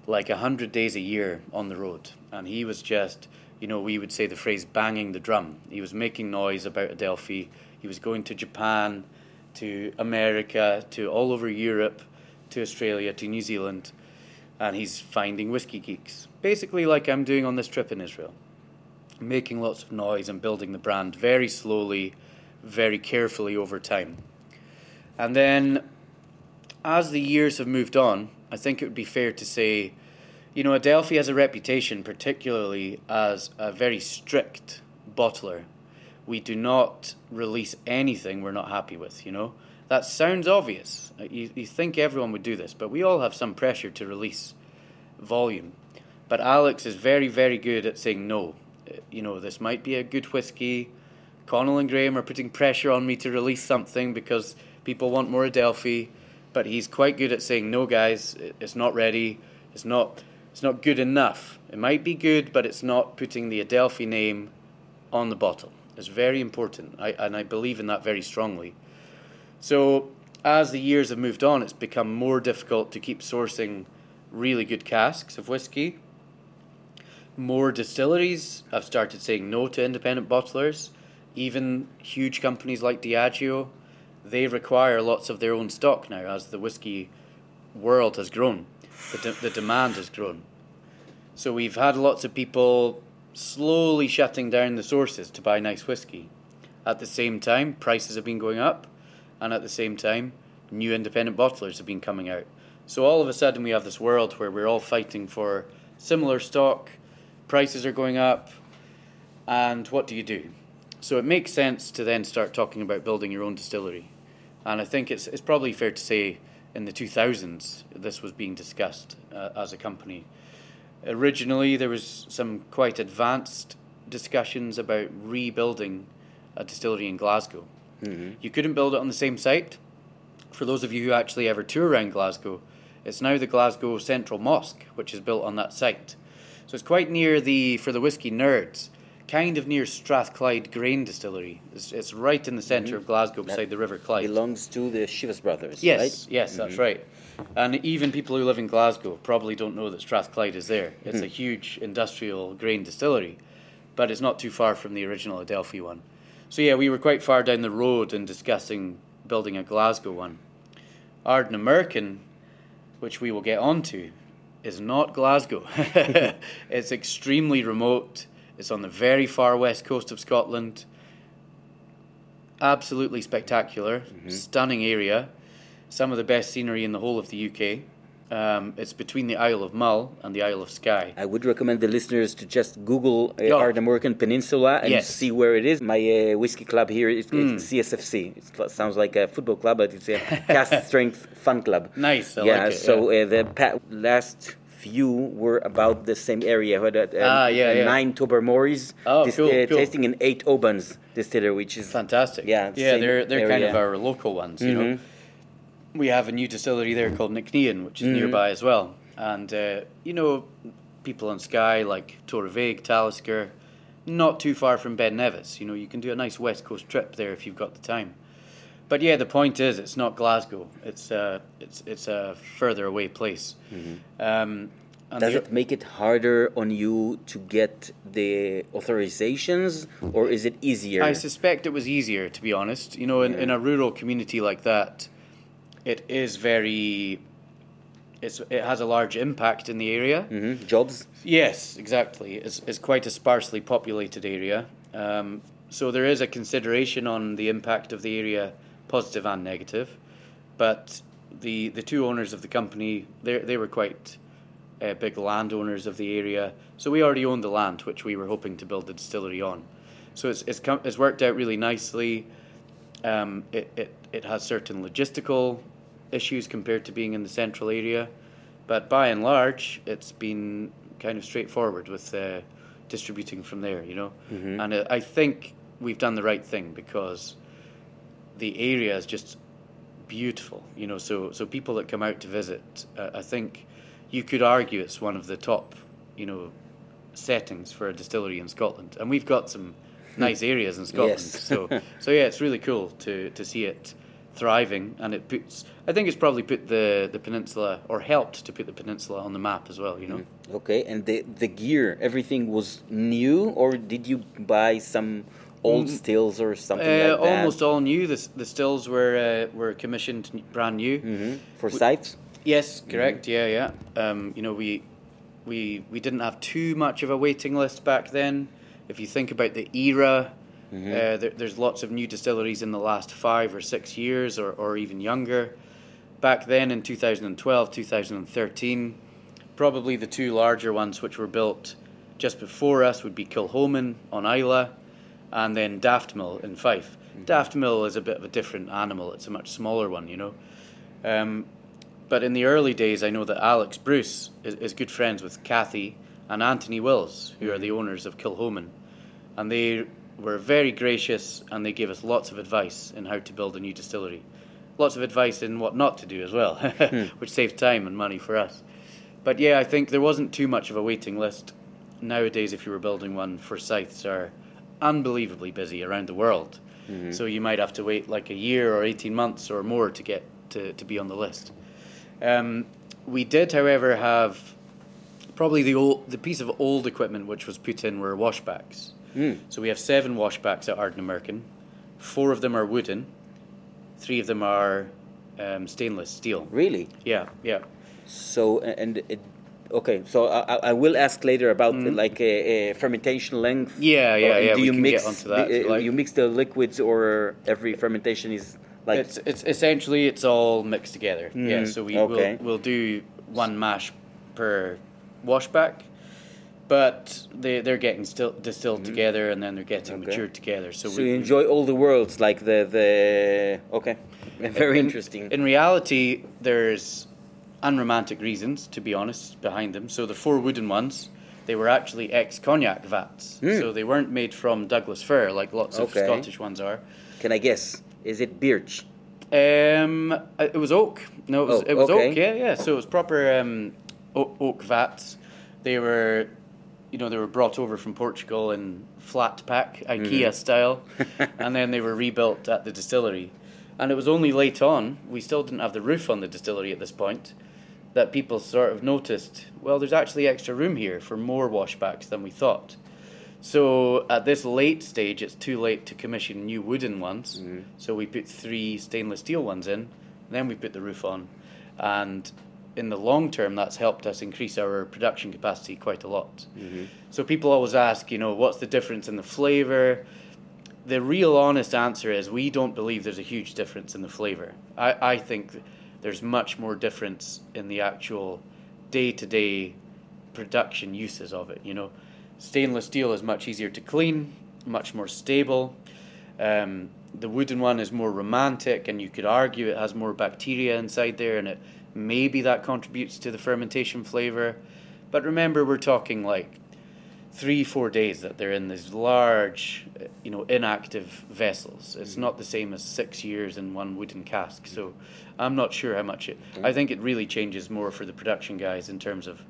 like a hundred days a year on the road, and he was just, you know, we would say the phrase "banging the drum." He was making noise about Adelphi. He was going to Japan, to America, to all over Europe, to Australia, to New Zealand, and he's finding whiskey geeks, basically like I'm doing on this trip in Israel, making lots of noise and building the brand very slowly, very carefully over time. And then as the years have moved on, I think it would be fair to say, you know, Adelphi has a reputation, particularly as a very strict bottler. We do not release anything we're not happy with, you know. That sounds obvious. You, you think everyone would do this, but we all have some pressure to release volume. But Alex is very, very good at saying no. You know, this might be a good whiskey. Connell and Graham are putting pressure on me to release something because people want more Adelphi. But he's quite good at saying no, guys. It's not ready. It's not. It's not good enough. It might be good, but it's not putting the Adelphi name on the bottle. It's very important, I, and I believe in that very strongly. So, as the years have moved on, it's become more difficult to keep sourcing really good casks of whiskey. More distilleries have started saying no to independent bottlers. Even huge companies like Diageo, they require lots of their own stock now as the whiskey world has grown. The, de- the demand has grown. So we've had lots of people slowly shutting down the sources to buy nice whiskey. At the same time, prices have been going up, and at the same time, new independent bottlers have been coming out. So all of a sudden, we have this world where we're all fighting for similar stock, prices are going up, and what do you do? So it makes sense to then start talking about building your own distillery. And I think it's, it's probably fair to say in the 2000s this was being discussed uh, as a company. Originally, there was some quite advanced discussions about rebuilding a distillery in Glasgow. You couldn't build it on the same site. For those of you who actually ever tour around Glasgow, it's now the Glasgow Central Mosque, which is built on that site. So it's quite near the, for the whiskey nerds, kind of near Strathclyde Grain Distillery. It's, it's right in the centre mm-hmm. of Glasgow beside the River Clyde. Belongs to the Chivas brothers, Yes, right? yes, that's mm-hmm. right. And even people who live in Glasgow probably don't know that Strathclyde is there. It's mm-hmm. a huge industrial grain distillery, but it's not too far from the original Adelphi one. So yeah, we were quite far down the road in discussing building a Glasgow one. Ardnamurchan, which we will get onto, is not Glasgow. it's extremely remote. It's on the very far west coast of Scotland. Absolutely spectacular, stunning area. Some of the best scenery in the whole of the UK. Um, it's between the Isle of Mull and the Isle of Skye. I would recommend the listeners to just Google uh, Yeah. Ardnamurchan Peninsula and Yes. see where it is. My uh, whiskey club here is it's CSFC. It sounds like a football club, but it's a cast strength fun club. Nice, I yeah, like it, so Uh, the pa- last few were about the same area. Had, uh, Ah, yeah, uh, yeah. Nine Tobermory's Oh, cool, uh, cool. tasting and eight Obans distiller, which is Fantastic. Yeah, yeah, they're they're kind of our local ones. You know, we have a new distillery there called Nc'nean, which is nearby as well. And uh, you know, people on Skye like Toravaig, Talisker, not too far from Ben Nevis. You know, you can do a nice West Coast trip there if you've got the time. But yeah, the point is, it's not Glasgow. It's uh, it's it's a further away place. Um, Does the- it make it harder on you to get the authorizations, or is it easier? I suspect it was easier, to be honest. You know, in, in a rural community like that, it is very. It's, it has a large impact in the area. Mhm. Jobs? Yes, exactly. It's, it's quite a sparsely populated area. Um, so there is a consideration on the impact of the area, positive and negative. But the the two owners of the company, they they were quite uh, big landowners of the area. So we already owned the land, which we were hoping to build the distillery on. So it's it's, com- it's worked out really nicely. Um, it, it it has certain logistical issues compared to being in the central area, but by and large, it's been kind of straightforward with uh, distributing from there. You know, and uh, I think we've done the right thing because the area is just beautiful. You know, so so people that come out to visit, uh, I think you could argue it's one of the top, you know, settings for a distillery in Scotland, and we've got some nice areas in Scotland. Yes. so so yeah, it's really cool to to see it thriving, and it puts. I think it's probably put the the peninsula or helped to put the peninsula on the map as well. You know. Okay, and the the gear, everything was new, or did you buy some old stills or something Uh, like that? almost all new. The, the stills were uh, were commissioned brand new. hmm For sites. Yes, correct. Yeah, yeah. Um, you know, we we we didn't have too much of a waiting list back then. If you think about the era, uh, there, there's lots of new distilleries in the last five or six years, or, or even younger. Back then, in 2012, 2013, probably the two larger ones which were built just before us would be Kilchoman on Islay, and then Daftmill in Fife. Mm-hmm. Daftmill is a bit of a different animal. It's a much smaller one, you know. Um, but in the early days, I know that Alex Bruce is, is good friends with Kathy and Anthony Wills, who are the mm-hmm. owners of Kilchoman. And they were very gracious and they gave us lots of advice in how to build a new distillery. Lots of advice in what not to do as well, hmm. which saved time and money for us. But yeah, I think there wasn't too much of a waiting list. Nowadays, if you were building one, for Forsyths are unbelievably busy around the world. So you might have to wait like a year or 18 months or more to get to, to be on the list. Um, we did, however, have probably the old, the piece of old equipment which was put in were washbacks. Mm. So we have seven washbacks at Arden Ardnamurchan. Four of them are wooden. Three of them are um, stainless steel. Really? Yeah, yeah. So and it, okay, so I, I- I will ask later about the, like a, a fermentation length. Yeah, yeah, Or yeah, Do we you can mix get onto that the- you uh, like. you mix the liquids, or every fermentation is like it's it's essentially it's all mixed together. Yeah, Mhm, so we okay. will we'll do one mash per washback, but they they're getting still distilled together and then they're getting. Okay. matured together. So, So we, you enjoy all the worlds, like the the okay, very in- interesting. In reality, there's unromantic reasons, to be honest, behind them. So the four wooden ones, they were actually ex cognac vats. So they weren't made from Douglas fir like lots of. Okay. Scottish ones are. Can I guess? Is it birch? Um, uh, it was oak. No, it was Oh, it was okay. oak. Yeah, yeah. So it was proper um, oak, oak vats. They were, you know, they were brought over from Portugal in flat pack IKEA style, and then they were rebuilt at the distillery. And it was only late on, we still didn't have the roof on the distillery at this point, that people sort of noticed. Well, there's actually extra room here for more washbacks than we thought. So at this late stage, it's too late to commission new wooden ones. Mm-hmm. So we put three stainless steel ones in, then we put the roof on, and in the long term, that's helped us increase our production capacity quite a lot. Mm-hmm. So people always ask, you know, what's the difference in the flavor? The real honest answer is we don't believe there's a huge difference in the flavor. I, I think th- there's much more difference in the actual day to day production uses of it. You know, stainless steel is much easier to clean, much more stable. Um, the wooden one is more romantic, and you could argue it has more bacteria inside there, and it maybe that contributes to the fermentation flavor. But remember, we're talking like three, four days that they're in these large, you know, inactive vessels. It's mm. not the same as six years in one wooden cask. Mm. So I'm not sure how much it. I mm. think it really changes more for the production guys in terms of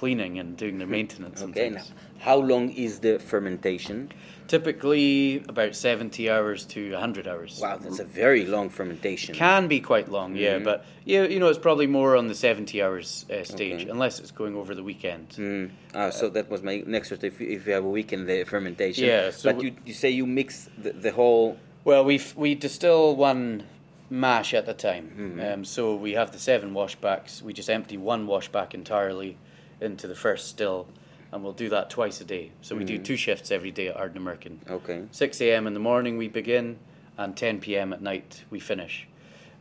cleaning and doing their maintenance and Okay, now how long is the fermentation? Typically about 70 hours to 100 hours. Wow, that's a very long fermentation. Can be quite long, Mm-hmm. yeah, but yeah, you know, it's probably more on the 70 hours uh, stage, Okay. unless it's going over the weekend. Mm. Ah, so that was my next question. If, you- if you have a weekend the fermentation, Yeah, so but you, you say you mix the, the whole. Well, we we distill one mash at a time. Mm-hmm. Um, so we have the seven washbacks. We just empty one washback entirely into the first still, and we'll do that twice a day. So we do two shifts every day at Ardnamurchan. Okay. 6 a.m. in the morning we begin, and 10 p.m. at night we finish.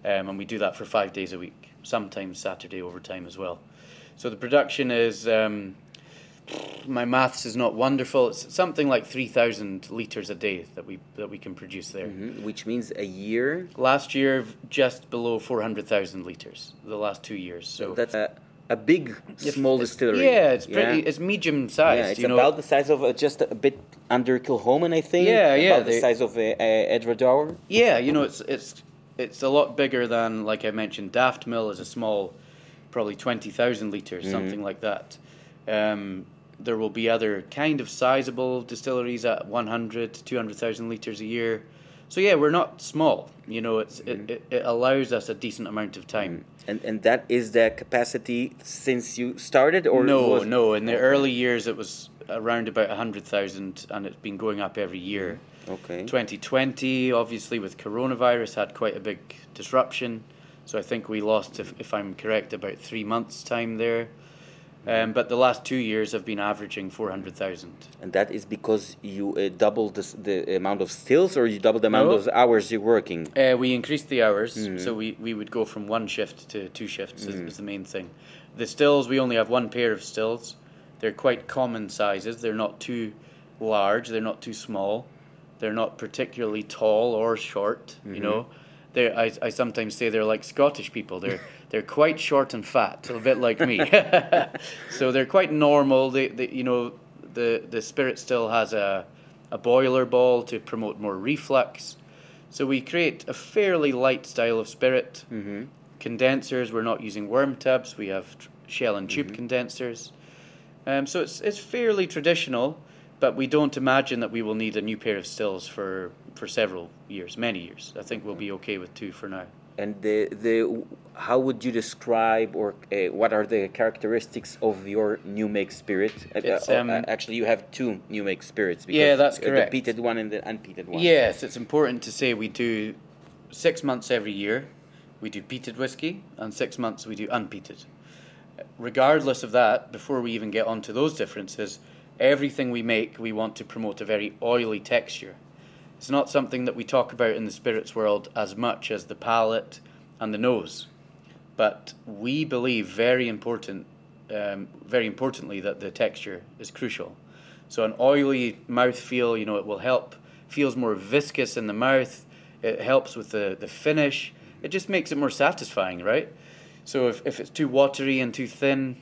Um, and we do that for five days a week, sometimes Saturday overtime as well. So the production is, um, my maths is not wonderful. It's something like 3,000 litres a day that we, that we can produce there. Mhm, Which means a year. Last year, just below 400,000 litres, the last two years. So That's a, a big small distillery. Yeah, it's pretty, it's medium sized. Yeah, it's you know. about the size of uh, just a bit under Kilchoman, I think. Yeah, yeah, About the they- size of uh, uh, Edradour. Yeah, you know, it's it's it's a lot bigger than like I mentioned. Daft Mill is a small, probably twenty thousand liters, something like that. Um, there will be other kind of sizable distilleries at 100, 200,000 liters a year. So yeah, we're not small. You know, it's it, mm-hmm. it, it allows us a decent amount of time. Mm-hmm. And and that is the capacity since you started, or no, was- no. In the early years, it was around about hundred thousand, and it's been going up every year. Mm-hmm. Okay. 2020, obviously, with coronavirus, had quite a big disruption. So I think we lost, if, if I'm correct, about three months' time there. Um, but the last two years have been averaging 400,000. And that is because you uh, doubled the, the amount of stills, or you doubled the amount No. of hours you're working. Uh, we increased the hours, so we, we would go from one shift to two shifts, is, is the main thing. The stills, we only have one pair of stills. They're quite common sizes. They're not too large, they're not too small, they're not particularly tall or short, you know. They're, I, I sometimes say they're like Scottish people. They're they're quite short and fat, a bit like me. so they're quite normal. They, they you know the the spirit still has a a boiler ball to promote more reflux. So we create a fairly light style of spirit. Mm-hmm. Condensers, we're not using worm tubs. We have tr- shell and tube condensers. Um, so it's it's fairly traditional, but we don't imagine that we will need a new pair of stills for, for several years, many years. I think we'll be okay with two for now. And the the how would you describe, or uh, what are the characteristics of your new make spirit? Uh, uh, um, uh, actually, you have two new make spirits. Because, Yeah, that's correct. The peated one and the unpeated one. Yes, it's important to say we do six months every year. We do peated whiskey, and six months we do unpeated. Regardless of that, before we even get onto those differences, everything we make, we want to promote a very oily texture. It's not something that we talk about in the spirits world as much as the palate and the nose, but we believe very important, um, very importantly, that the texture is crucial. So an oily mouth feel, you know, it will help. Feels more viscous in the mouth. It helps with the, the finish. It just makes it more satisfying, right? So if, if it's too watery and too thin,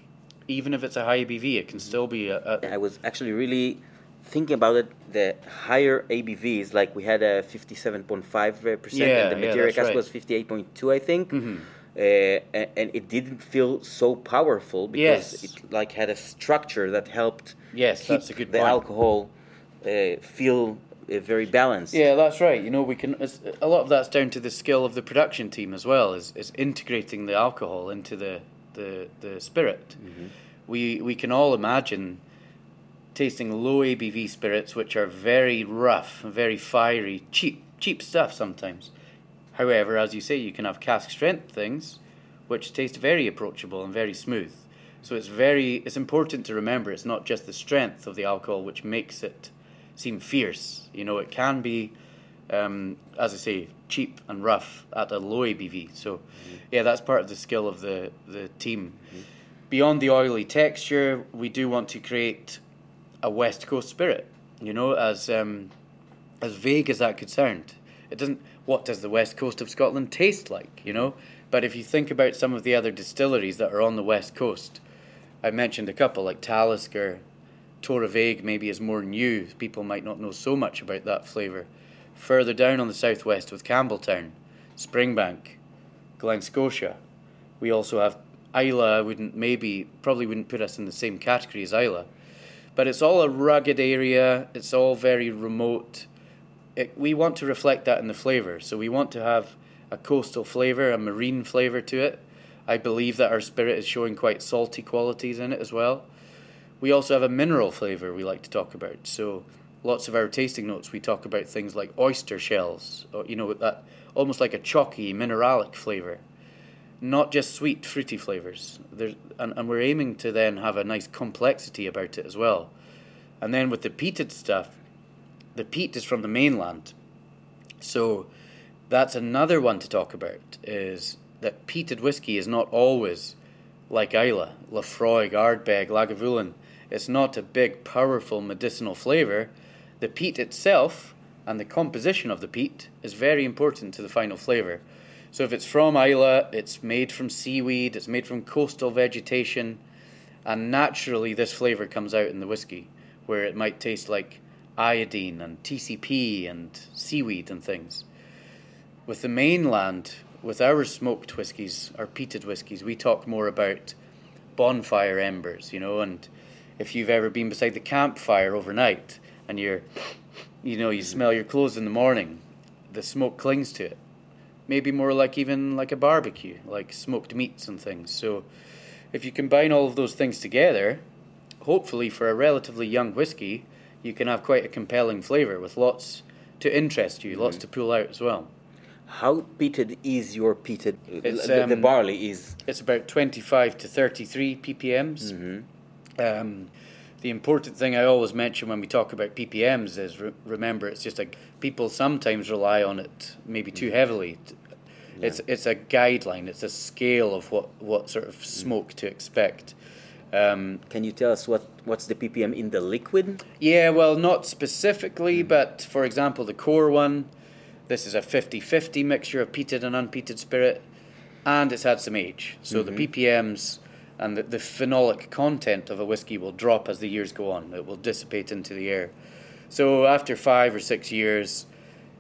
even if it's a high ABV, it can still be a, a I was actually really thinking about it. The higher ABVs, like we had a fifty-seven point five percent, Yeah, and the yeah, that's cask right. Mm-hmm. was fifty-eight point two, I think. Uh, and, and it didn't feel so powerful because Yes. it like had a structure that helped Yes, keep that's a good the point. alcohol uh, feel uh, very balanced. Yeah, that's right. You know, we can. A lot of that's down to the skill of the production team as well. Is is integrating the alcohol into the the the spirit. We we can all imagine tasting low ABV spirits, which are very rough, very fiery, cheap cheap stuff sometimes. However, as you say, you can have cask strength things, which taste very approachable and very smooth. So it's very it's important to remember it's not just the strength of the alcohol which makes it seem fierce. You know, it can be, um, as I say, cheap and rough at a low ABV. So, yeah, that's part of the skill of the the team. Beyond the oily texture, we do want to create a West Coast spirit. You know, as um, as vague as that could sound, it doesn't. What does the west coast of Scotland taste like? You know, but if you think about some of the other distilleries that are on the west coast, I mentioned a couple like Talisker, Toravaig maybe is more new. People might not know so much about that flavour. Further down on the southwest with Campbeltown, Springbank, Glen Scotia. We also have Islay. I wouldn't maybe probably wouldn't put us in the same category as Islay, but it's all a rugged area. It's all very remote. It, we want to reflect that in the flavour. So we want to have a coastal flavour, a marine flavour to it. I believe that our spirit is showing quite salty qualities in it as well. We also have a mineral flavour we like to talk about. So lots of our tasting notes we talk about things like oyster shells, or you know that almost like a chalky mineralic flavour. Not just sweet, fruity flavors. There's, and, and we're aiming to then have a nice complexity about it as well. And then with the peated stuff, the peat is from the mainland. So that's another one to talk about is that peated whiskey is not always like Islay, Laphroaig, Ardbeg, Lagavulin. It's not a big, powerful medicinal flavour. The peat itself and the composition of the peat is very important to the final flavour. So if it's from Islay, it's made from seaweed, it's made from coastal vegetation, and naturally this flavour comes out in the whiskey, where it might taste like iodine and TCP and seaweed and things. With the mainland, with our smoked whiskies, our peated whiskies, we talk more about bonfire embers, you know, and if you've ever been beside the campfire overnight and you're, you know, you smell your clothes in the morning, the smoke clings to it. Maybe more like even like a barbecue, like smoked meats and things. So if you combine all of those things together, hopefully for a relatively young whiskey, you can have quite a compelling flavour with lots to interest you, lots to pull out as well. How peated is your peated? The, the um, barley is. It's about 25 to 33 ppms. Mm-hmm. Um, the important thing I always mention when we talk about ppms is re- remember it's just like people sometimes rely on it maybe too mm-hmm. heavily. It's it's a guideline. It's a scale of what what sort of mm. smoke to expect. Um, Can you tell us what what's the ppm in the liquid? yeah, well, not specifically, mm. but for example, the core one, this is a 50 50 mixture of peated and unpeated spirit, and it's had some age. So the mm-hmm. ppms and the, the phenolic content of a whiskey will drop as the years go on, it will dissipate into the air. So after five or six years,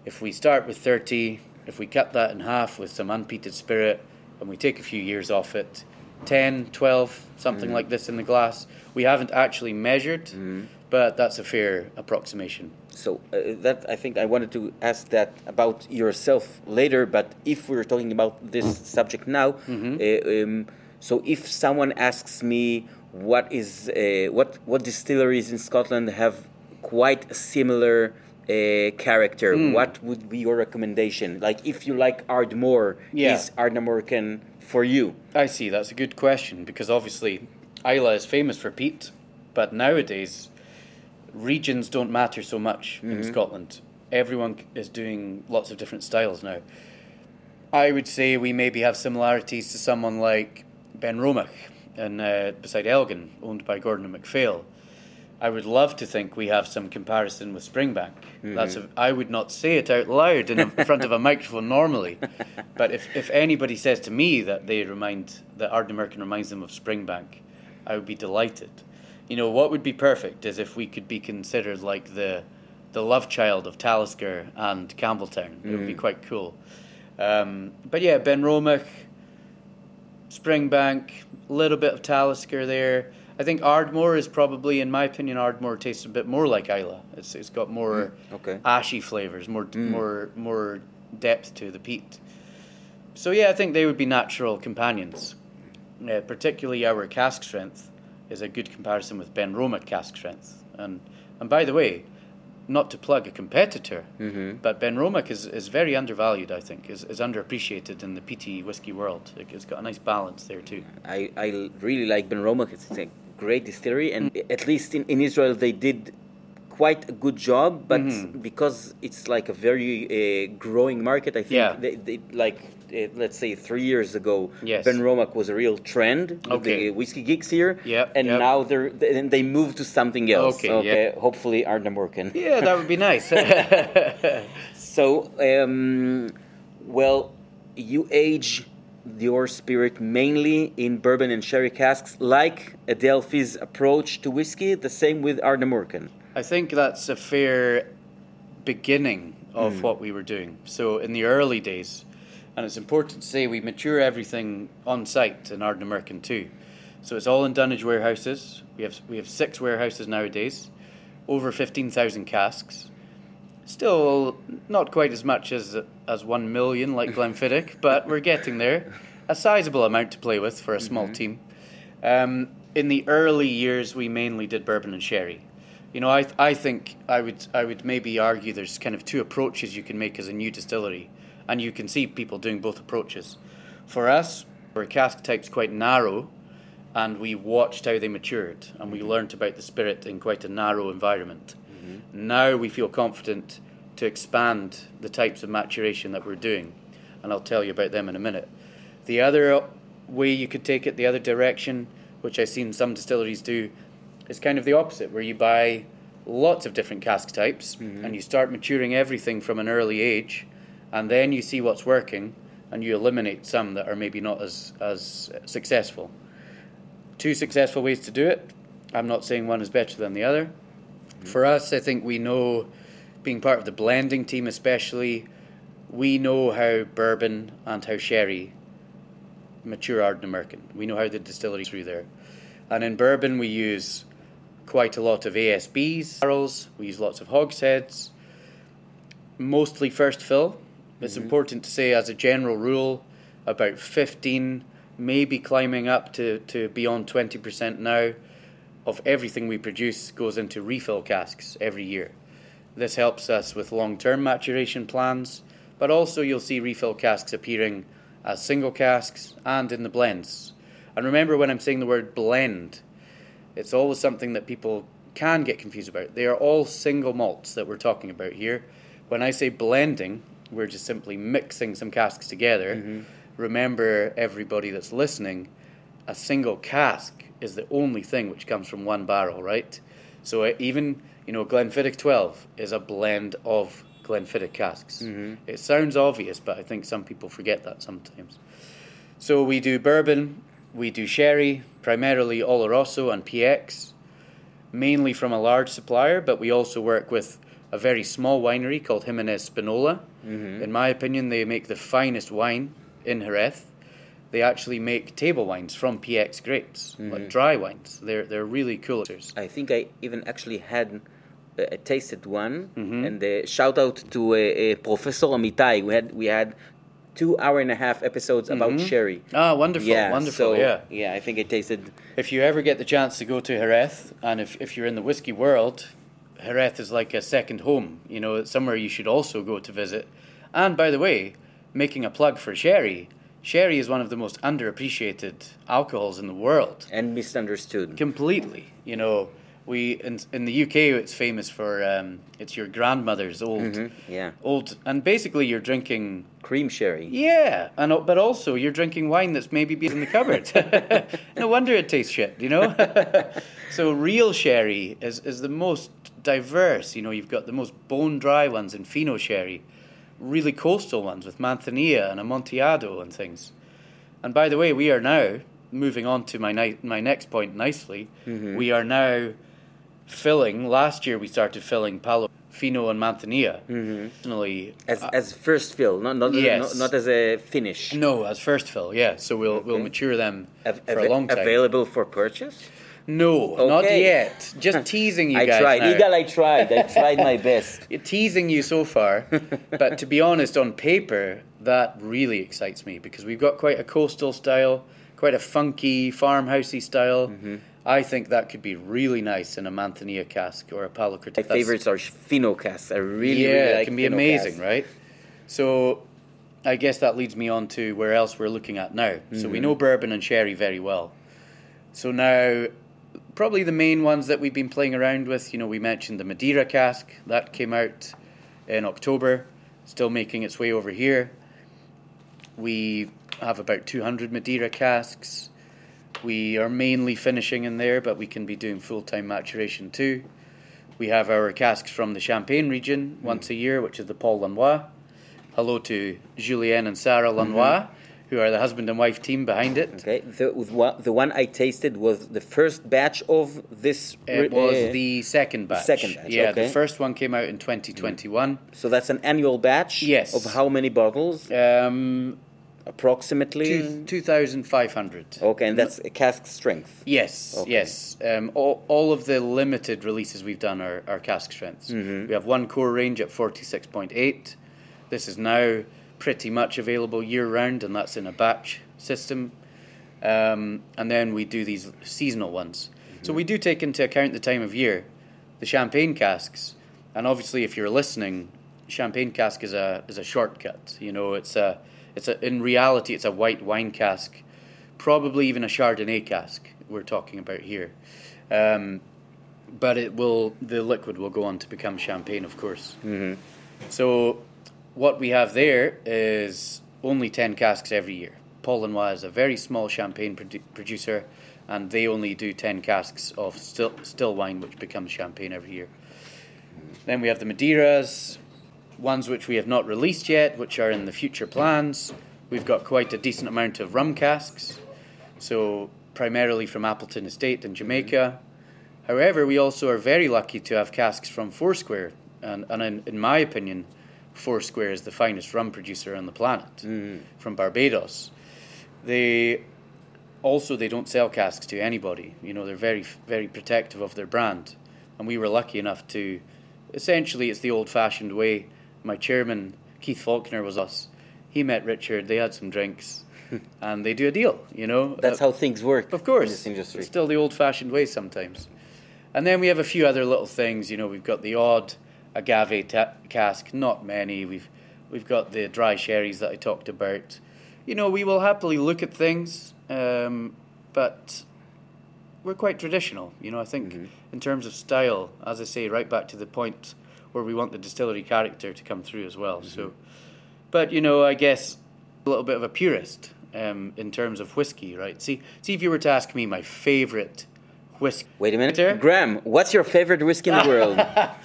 if we start with 30, if we cut that in half with some unpeated spirit, and we take a few years off it, 10, 12, something like this in the glass. We haven't actually measured, but that's a fair approximation. So uh, that I think I wanted to ask that about yourself later, but if we're talking about this subject now, uh, um, so if someone asks me what is uh, what what distilleries in Scotland have quite a similar uh, character, what would be your recommendation? Like if you like Ardmore, Yeah. is Ardnamurchan for you? I see, that's a good question because obviously Islay is famous for peat, but nowadays regions don't matter so much in Scotland. Everyone is doing lots of different styles now. I would say we maybe have similarities to someone like Benromach and uh, beside Elgin, owned by Gordon and MacPhail. I would love to think we have some comparison with Springbank. That's a, I would not say it out loud in, front of a microphone normally, but if, if anybody says to me that they remind that Ardnamurchan reminds them of Springbank, I would be delighted. You know what would be perfect is if we could be considered like the the love child of Talisker and Campbeltown. It would be quite cool. Um, but yeah, Benromach, Springbank, a little bit of Talisker there. I think Ardmore is probably, in my opinion, Ardmore tastes a bit more like Islay. It's it's got more okay. ashy flavors, more more more depth to the peat. So yeah, I think they would be natural companions. Uh, particularly our cask strength is a good comparison with Benromach cask strength. And and by the way, not to plug a competitor, but Benromach is, is very undervalued. I think is, is underappreciated in the peaty whiskey world. It, it's got a nice balance there too. I, I really like Benromach. It's a great distillery, and at least in, in Israel they did quite a good job. But Mm-hmm. because it's like a very uh, growing market, I think Yeah. they, they like uh, let's say three years ago, Yes. Benromach was a real trend. with Okay. the whiskey geeks here. Yep, and yep. now they're then they moved to something else. Okay, yep. hopefully Ardnamurchan. Yeah, that would be nice. So, um, well, you age your spirit mainly in bourbon and sherry casks, like Adelphi's approach to whiskey, the same with Ardnamurchan. I think that's a fair beginning of what we were doing. So in the early days, and it's important to say we mature everything on site in Ardnamurchan too. So it's all in dunnage warehouses. We have we have six warehouses nowadays, over fifteen thousand casks. Still not quite as much as as one million like Glenfiddich, but we're getting there. A sizable amount to play with for a small team. Um, in the early years, we mainly did bourbon and sherry. You know, I I think I would I would maybe argue there's kind of two approaches you can make as a new distillery, and you can see people doing both approaches. For us, our cask type's quite narrow, and we watched how they matured, and we mm-hmm. learnt about the spirit in quite a narrow environment. Mm-hmm. Now we feel confident to expand the types of maturation that we're doing, and I'll tell you about them in a minute. The other way you could take it, the other direction, which I've seen some distilleries do, is kind of the opposite, where you buy lots of different cask types mm-hmm. and you start maturing everything from an early age, and then you see what's working and you eliminate some that are maybe not as, as successful. Two successful ways to do it. I'm not saying one is better than the other. Mm-hmm. For us, I think we know, being part of the blending team especially, we know how bourbon and how sherry mature Ardnamurchan. We know how the distillery through there. And in bourbon, we use quite a lot of ASBs, barrels, we use lots of hogsheads, mostly first fill. It's mm-hmm. important to say, as a general rule, about 15, maybe climbing up to, to beyond 20% now of everything we produce goes into refill casks every year. This helps us with long term maturation plans, but also you'll see refill casks appearing as single casks and in the blends. And remember when I'm saying the word blend, it's always something that people can get confused about. They are all single malts that we're talking about here. When I say blending, we're just simply mixing some casks together. Remember, everybody that's listening, a single cask is the only thing which comes from one barrel, right? So uh, even you know Glenfiddich 12 is a blend of Glenfiddich casks. It sounds obvious, but I think some people forget that sometimes. So we do bourbon, we do sherry, primarily Oloroso and PX, mainly from a large supplier, but we also work with a very small winery called Ximénez-Spínola. In my opinion, they make the finest wine in Jerez. They actually make table wines from PX grapes, like dry wines. They're they're really cool. I think I even actually had a, a tasted one, Mm-hmm. and uh, shout out to uh, uh, Professor Amitai. We had we had two hour and a half episodes about sherry. Ah, wonderful, Yeah, Mm-hmm. wonderful. so, yeah. yeah. I think I tasted. If you ever get the chance to go to Jerez, and if, if you're in the whiskey world, Jerez is like a second home. You know, it's somewhere you should also go to visit. And by the way, making a plug for sherry, sherry is one of the most underappreciated alcohols in the world. and misunderstood. Completely. You know, we in in the UK it's famous for um, it's your grandmother's old mm-hmm, Yeah, old and basically you're drinking cream sherry. yeah, and uh, but also you're drinking wine that's maybe been in the cupboard. no wonder it tastes shit, you know. so real sherry is is the most diverse. You know, you've got the most bone dry ones in Fino sherry, really coastal ones with Manzanilla and Amontillado and things. And by the way, we are now moving on to my ni- my next point nicely. Mm-hmm. We are now filling. Last year we started filling Palo Fino and Manzanilla. Personally, As, as first fill, not not, Yes. not, not as a finish. No, as first fill, yeah. So we'll we'll mature them Av- for av- a long time. Available for purchase. no, not yet. Just teasing you I guys. tried. now. Yigal, I tried. I tried my best. Yeah, teasing you so far, but to be honest, on paper, that really excites me because we've got quite a coastal style, quite a funky farmhousey style. Mm-hmm. I think that could be really nice in a Manzanilla cask or a Palo. My favorites are Fino casks. I really, yeah, really like it can be Fino amazing, casks. right? So, I guess that leads me on to where else we're looking at now. So Mm-hmm. we know bourbon and sherry very well. So now, probably the main ones that we've been playing around with. You know, we mentioned the Madeira cask that came out in October, still making its way over here. We have about 200 Madeira casks. We are mainly finishing in there, but we can be doing full time maturation too. We have our casks from the Champagne region once a year, which is the Paul Launois. Hello to Julien and Sarah Launois, who are the husband and wife team behind it. Okay, the one, the one I tasted was the first batch of this. It was uh, the second batch. second batch, Yeah, the first one came out in 2021. So that's an annual batch. Yes. Of how many bottles? Um, Approximately. two, 2,500. Okay, and that's a cask strength. Yes, Okay. yes. Um, all, all of the limited releases we've done are, are cask strengths. Mm-hmm. We have one core range at 46.8. This is now pretty much available year round, and that's in a batch system. Um, and then we do these seasonal ones. So we do take into account the time of year, the champagne casks, and obviously, if you're listening, champagne cask is a is a shortcut. You know, it's a it's a in reality it's a white wine cask probably even a Chardonnay cask we're talking about here. Um, but it will the liquid will go on to become champagne, of course. Mm-hmm. So what we have there is only ten casks every year. Paul Launois is a very small champagne produ- producer, and they only do ten casks of still still wine, which becomes champagne every year. Then we have the Madeiras, ones which we have not released yet, which are in the future plans. We've got quite a decent amount of rum casks, so primarily from Appleton Estate in Jamaica. However, we also are very lucky to have casks from Foursquare, and, and in, in my opinion, Foursquare is the finest rum producer on the planet mm. from Barbados. They also they don't sell casks to anybody. You know, they're very very protective of their brand, and we were lucky enough to. Essentially, it's the old-fashioned way. My chairman Keith Faulkner was us. He met Richard. They had some drinks, and they do a deal. You know, That's Uh, how things work of course, in this industry. It's still the old-fashioned way sometimes. And then we have a few other little things. You know, we've got the odd agave ta- cask, not many. We've we've got the dry sherries that I talked about. You know, we will happily look at things, um, but we're quite traditional. You know, I think in terms of style, as I say, right back to the point where we want the distillery character to come through as well. So, but you know, I guess a little bit of a purist um, in terms of whiskey, right? See, see if you were to ask me my favorite whiskey. Wait a minute, Peter? Graham. What's your favorite whiskey in the world?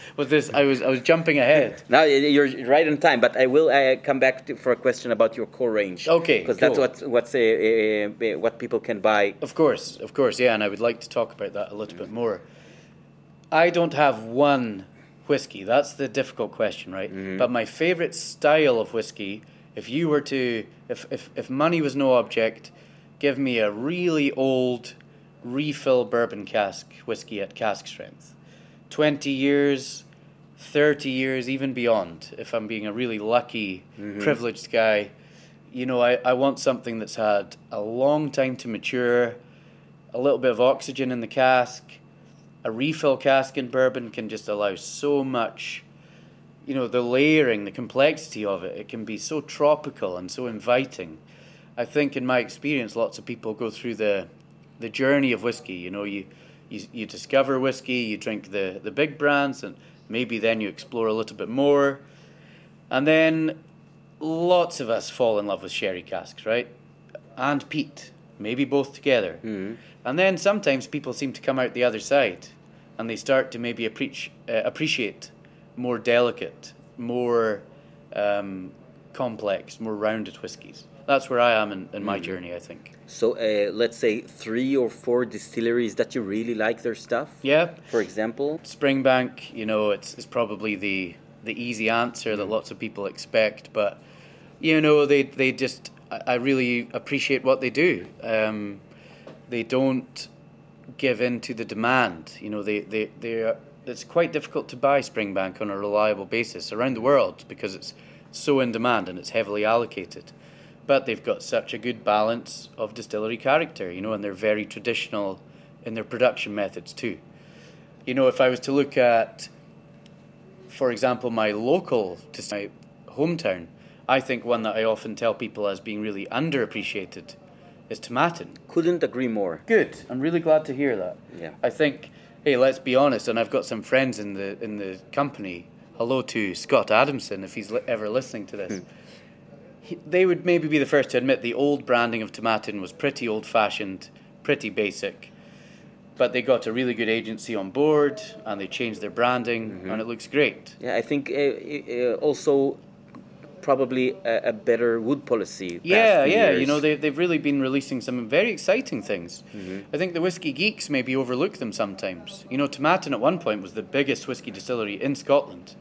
Was this? I was I was jumping ahead. Now you're right on time, but I will uh, come back to, for a question about your core range. Okay, because that's what what's uh, uh, uh, what people can buy. Of course, of course, yeah, and I would like to talk about that a little bit more. I don't have one whiskey. That's the difficult question, right? Mm-hmm. But my favorite style of whiskey, if you were to, if, if, if money was no object, give me a really old refill bourbon cask whiskey at cask strength. 20 years, 30 years, even beyond, if I'm being a really lucky, mm-hmm. privileged guy. You know, I, I want something that's had a long time to mature, a little bit of oxygen in the cask. A refill cask in bourbon can just allow so much, you know, the layering, the complexity of it. It can be so tropical and so inviting. I think, in my experience, lots of people go through the the journey of whiskey. You know, you you, you discover whiskey, you drink the, the big brands, and maybe then you explore a little bit more. And then lots of us fall in love with sherry casks, right? And peat, maybe both together. Mm-hmm. And then sometimes people seem to come out the other side and they start to maybe appreci- uh, appreciate more delicate, more um, complex, more rounded whiskies. That's where I am in, in my journey, I think. So uh, let's say three or four distilleries that you really like their stuff. Yeah, For example, Springbank, you know, it's, it's probably the the easy answer that lots of people expect, but you know, they they just I, I really appreciate what they do. Um, they don't give in to the demand. You know, they they they are, it's quite difficult to buy Springbank on a reliable basis around the world because it's so in demand and it's heavily allocated. But they've got such a good balance of distillery character, you know, and they're very traditional in their production methods too you know, if I was to look at, for example, my local, my hometown, I think one that I often tell people as being really underappreciated is Tomatin. couldn't agree more. Good. I'm really glad to hear that. Yeah. I think, hey, let's be honest, and I've got some friends in the in the company. Hello to Scott Adamson if he's li- ever listening to this. He, they would maybe be the first to admit the old branding of Tomatin was pretty old fashioned, pretty basic. But they got a really good agency on board and they changed their branding and it looks great. Yeah, I think uh, uh, also probably a, a better wood policy. Yeah, yeah. years. You know, they, they've really been releasing some very exciting things. Mm-hmm. I think the whiskey geeks maybe overlook them sometimes. You know, Tomatin at one point was the biggest whiskey distillery in Scotland.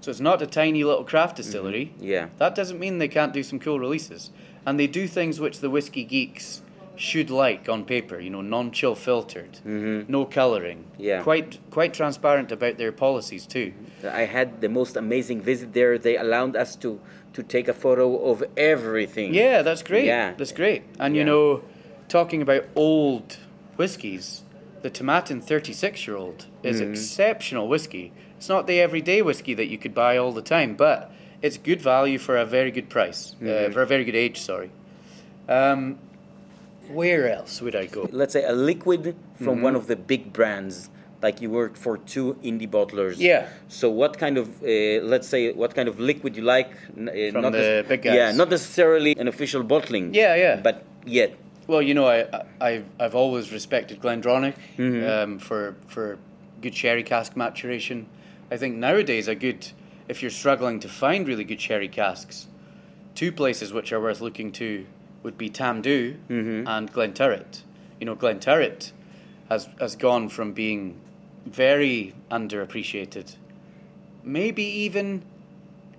So it's not a tiny little craft mm-hmm. distillery. Yeah. That doesn't mean they can't do some cool releases. And they do things which the whiskey geeks should like on paper, you know, non chill filtered, mm-hmm. no colouring. Yeah. Quite quite transparent about their policies too. I had the most amazing visit there. They allowed us to to take a photo of everything. Yeah, that's great. Yeah. That's great. And Yeah. you know, talking about old whiskies, the Tomatin 36 year old is Mm-hmm. exceptional whiskey. It's not the everyday whiskey that you could buy all the time, but it's good value for a very good price, uh, Mm-hmm. for a very good age, sorry. Um, where else would I go? Let's say a liquid from Mm-hmm. one of the big brands. Like you worked for two indie bottlers. Yeah. So what kind of, uh, let's say, what kind of liquid you like? Uh, From not the big guys. Yeah, not necessarily an official bottling. Yeah, yeah. But yet, Well, you know, I, I I've always respected Glendronach Mm-hmm. um, for for good sherry cask maturation. I think nowadays a good if you're struggling to find really good sherry casks, two places which are worth looking to would be Tamdhu Mm-hmm. and Glenturret. You know, Glenturret has has gone from being very underappreciated, maybe even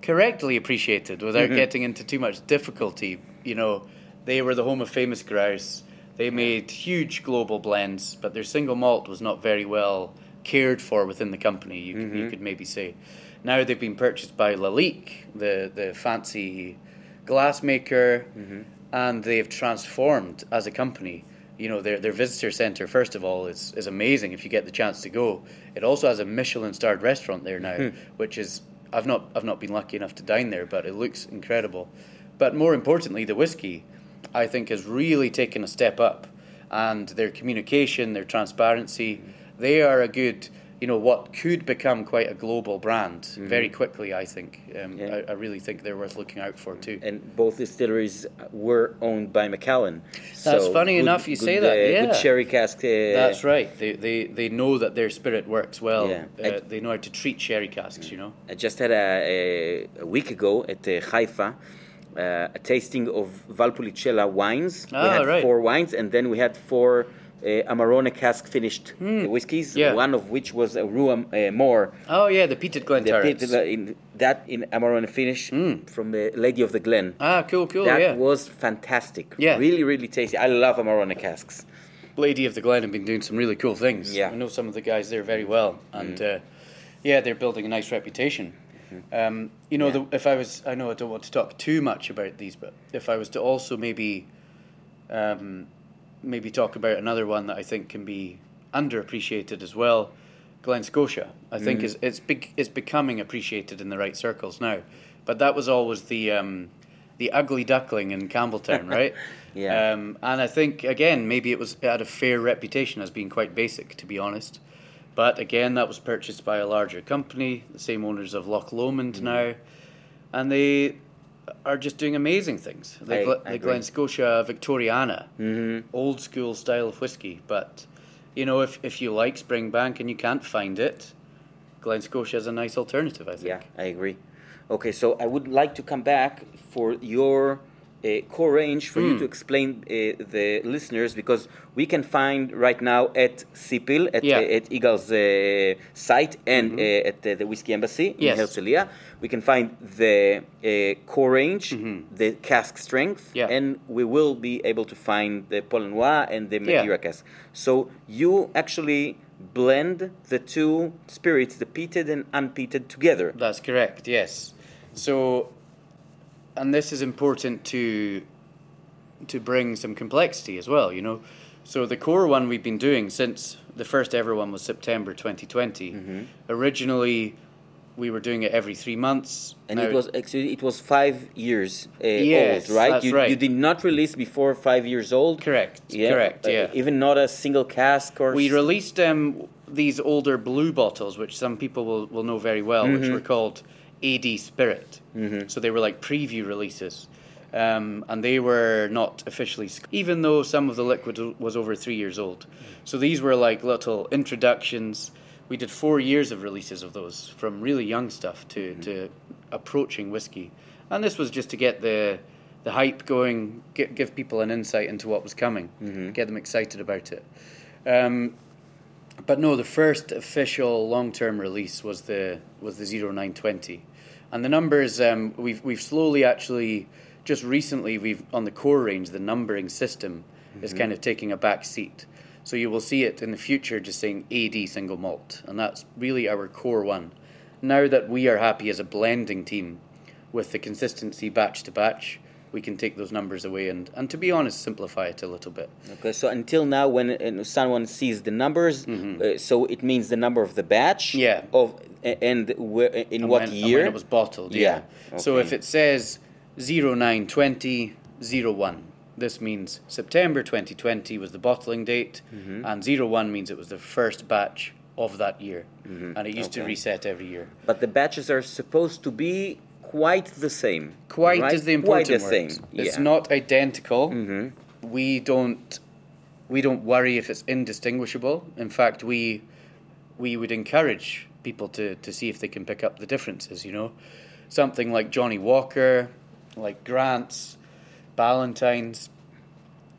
correctly appreciated without Mm-hmm. getting into too much difficulty. You know, they were the home of famous grouse. They made huge global blends, but their single malt was not very well cared for within the company. You could, you could maybe say. Now they've been purchased by Lalique, the the fancy glass maker, and they've transformed as a company. You know, their their visitor center first of all is is amazing if you get the chance to go. It also has a Michelin starred restaurant there now, hmm. which is I've not I've not been lucky enough to dine there, but it looks incredible. But more importantly, the whiskey, I think, has really taken a step up, and their communication, their transparency, they are a good. You know what could become quite a global brand very quickly. I think. Um, Yeah. I, I really think they're worth looking out for too. and both distilleries were owned by Macallan. That's So funny good- enough you say that, uh, yeah. Good sherry cask. Uh, That's right. They, they they know that their spirit works well. Yeah. Uh, they know how to treat sherry casks. You know. I just had a, a, a week ago at uh, Haifa uh, a tasting of Valpolicella wines. we Ah, had right. four wines, and then we had four Amarone cask finished uh, whiskies. Hmm. Yeah. One of which was a Ruam uh, Moor. Oh yeah, the peated The Glenturrets. uh, in that in Amarone finish from the Lady of the Glen. Ah, cool, cool. that yeah. was fantastic. Yeah. Really, really tasty. I love Amarone casks. Lady of the Glen have been doing some really cool things. Yeah. I know some of the guys there very well, and uh, yeah, they're building a nice reputation. Um, you know, the, if I was, I know I don't want to talk too much about these, but if I was to also maybe, um, maybe talk about another one that I think can be underappreciated as well, Glen Scotia. I think is it's big, it's becoming appreciated in the right circles now, but that was always the um, the ugly duckling in Campbeltown, right? Yeah. Um, and I think again, maybe it was it had a fair reputation as being quite basic, to be honest. But again, that was purchased by a larger company, the same owners of Loch Lomond now, and they are just doing amazing things. The, I- Gl- I the. Glen Scotia Victoriana, old school style of whiskey. But you know, if if you like Springbank and you can't find it, Glen Scotia is a nice alternative. I think. Yeah, I agree. Okay, so I would like to come back for your uh, core range for Hmm. you to explain uh, the listeners because we can find right now at Sipil at Yeah. Mm-hmm. uh, at Yigal's uh, site and uh, at the, the Whiskey Embassy Yes. in Herzliya. We can find the uh, core range, the cask strength, Mm-hmm. Yeah. and we will be able to find the Paul Launois and the Yeah. Cask. So you actually blend the two spirits, the peated and unpeated, together. That's correct. Yes. So, and this is important to to bring some complexity as well. You know, so the core one we've been doing since the first ever one was September 2020. Mm-hmm. Originally, we were doing it every three months. And Now- it was actually it was five years uh, Yes, old, right? you, right. you did not release before five years old. correct. Yeah, Correct. uh, Yeah. even not a single cask or. We released um, these older blue bottles, which some people will, will know very well, which were called AD Spirit. Mm-hmm. So they were like preview releases. Um, and they were not officially, sc- even though some of the liquid was over three years old. So these were like little introductions. We did four years of releases of those, from really young stuff to, to approaching whiskey. And this was just to get the the hype going, give, give people an insight into what was coming, get them excited about it. Um, but no, the first official long-term release was the was the 0920, and the numbers um, we've we've slowly actually just recently we've on the core range the numbering system is kind of taking a back seat. So you will see it in the future just saying AD single malt, and that's really our core one. Now that we are happy as a blending team with the consistency batch to batch, we can take those numbers away and, and to be honest, simplify it a little bit. Okay, so until now, when uh, someone sees the numbers, uh, so it means the number of the batch. Mm-hmm. Yeah. Of and where, in and what when, year? when it was bottled. Yeah. Yeah, So if it says 0920 01, This means September 2020 was the bottling date, Mm-hmm. and 01 means it was the first batch of that year. And it used to Mm-hmm. Reset every year. But the batches are supposed to be quite the same. Quite right? is the important Quite the word. same. It's yeah. Mm-hmm. not identical. We don't we don't worry if it's indistinguishable. In fact, we we would encourage people to, to see if they can pick up the differences, you know. Something like Johnnie Walker, like Grant's, Ballantine's.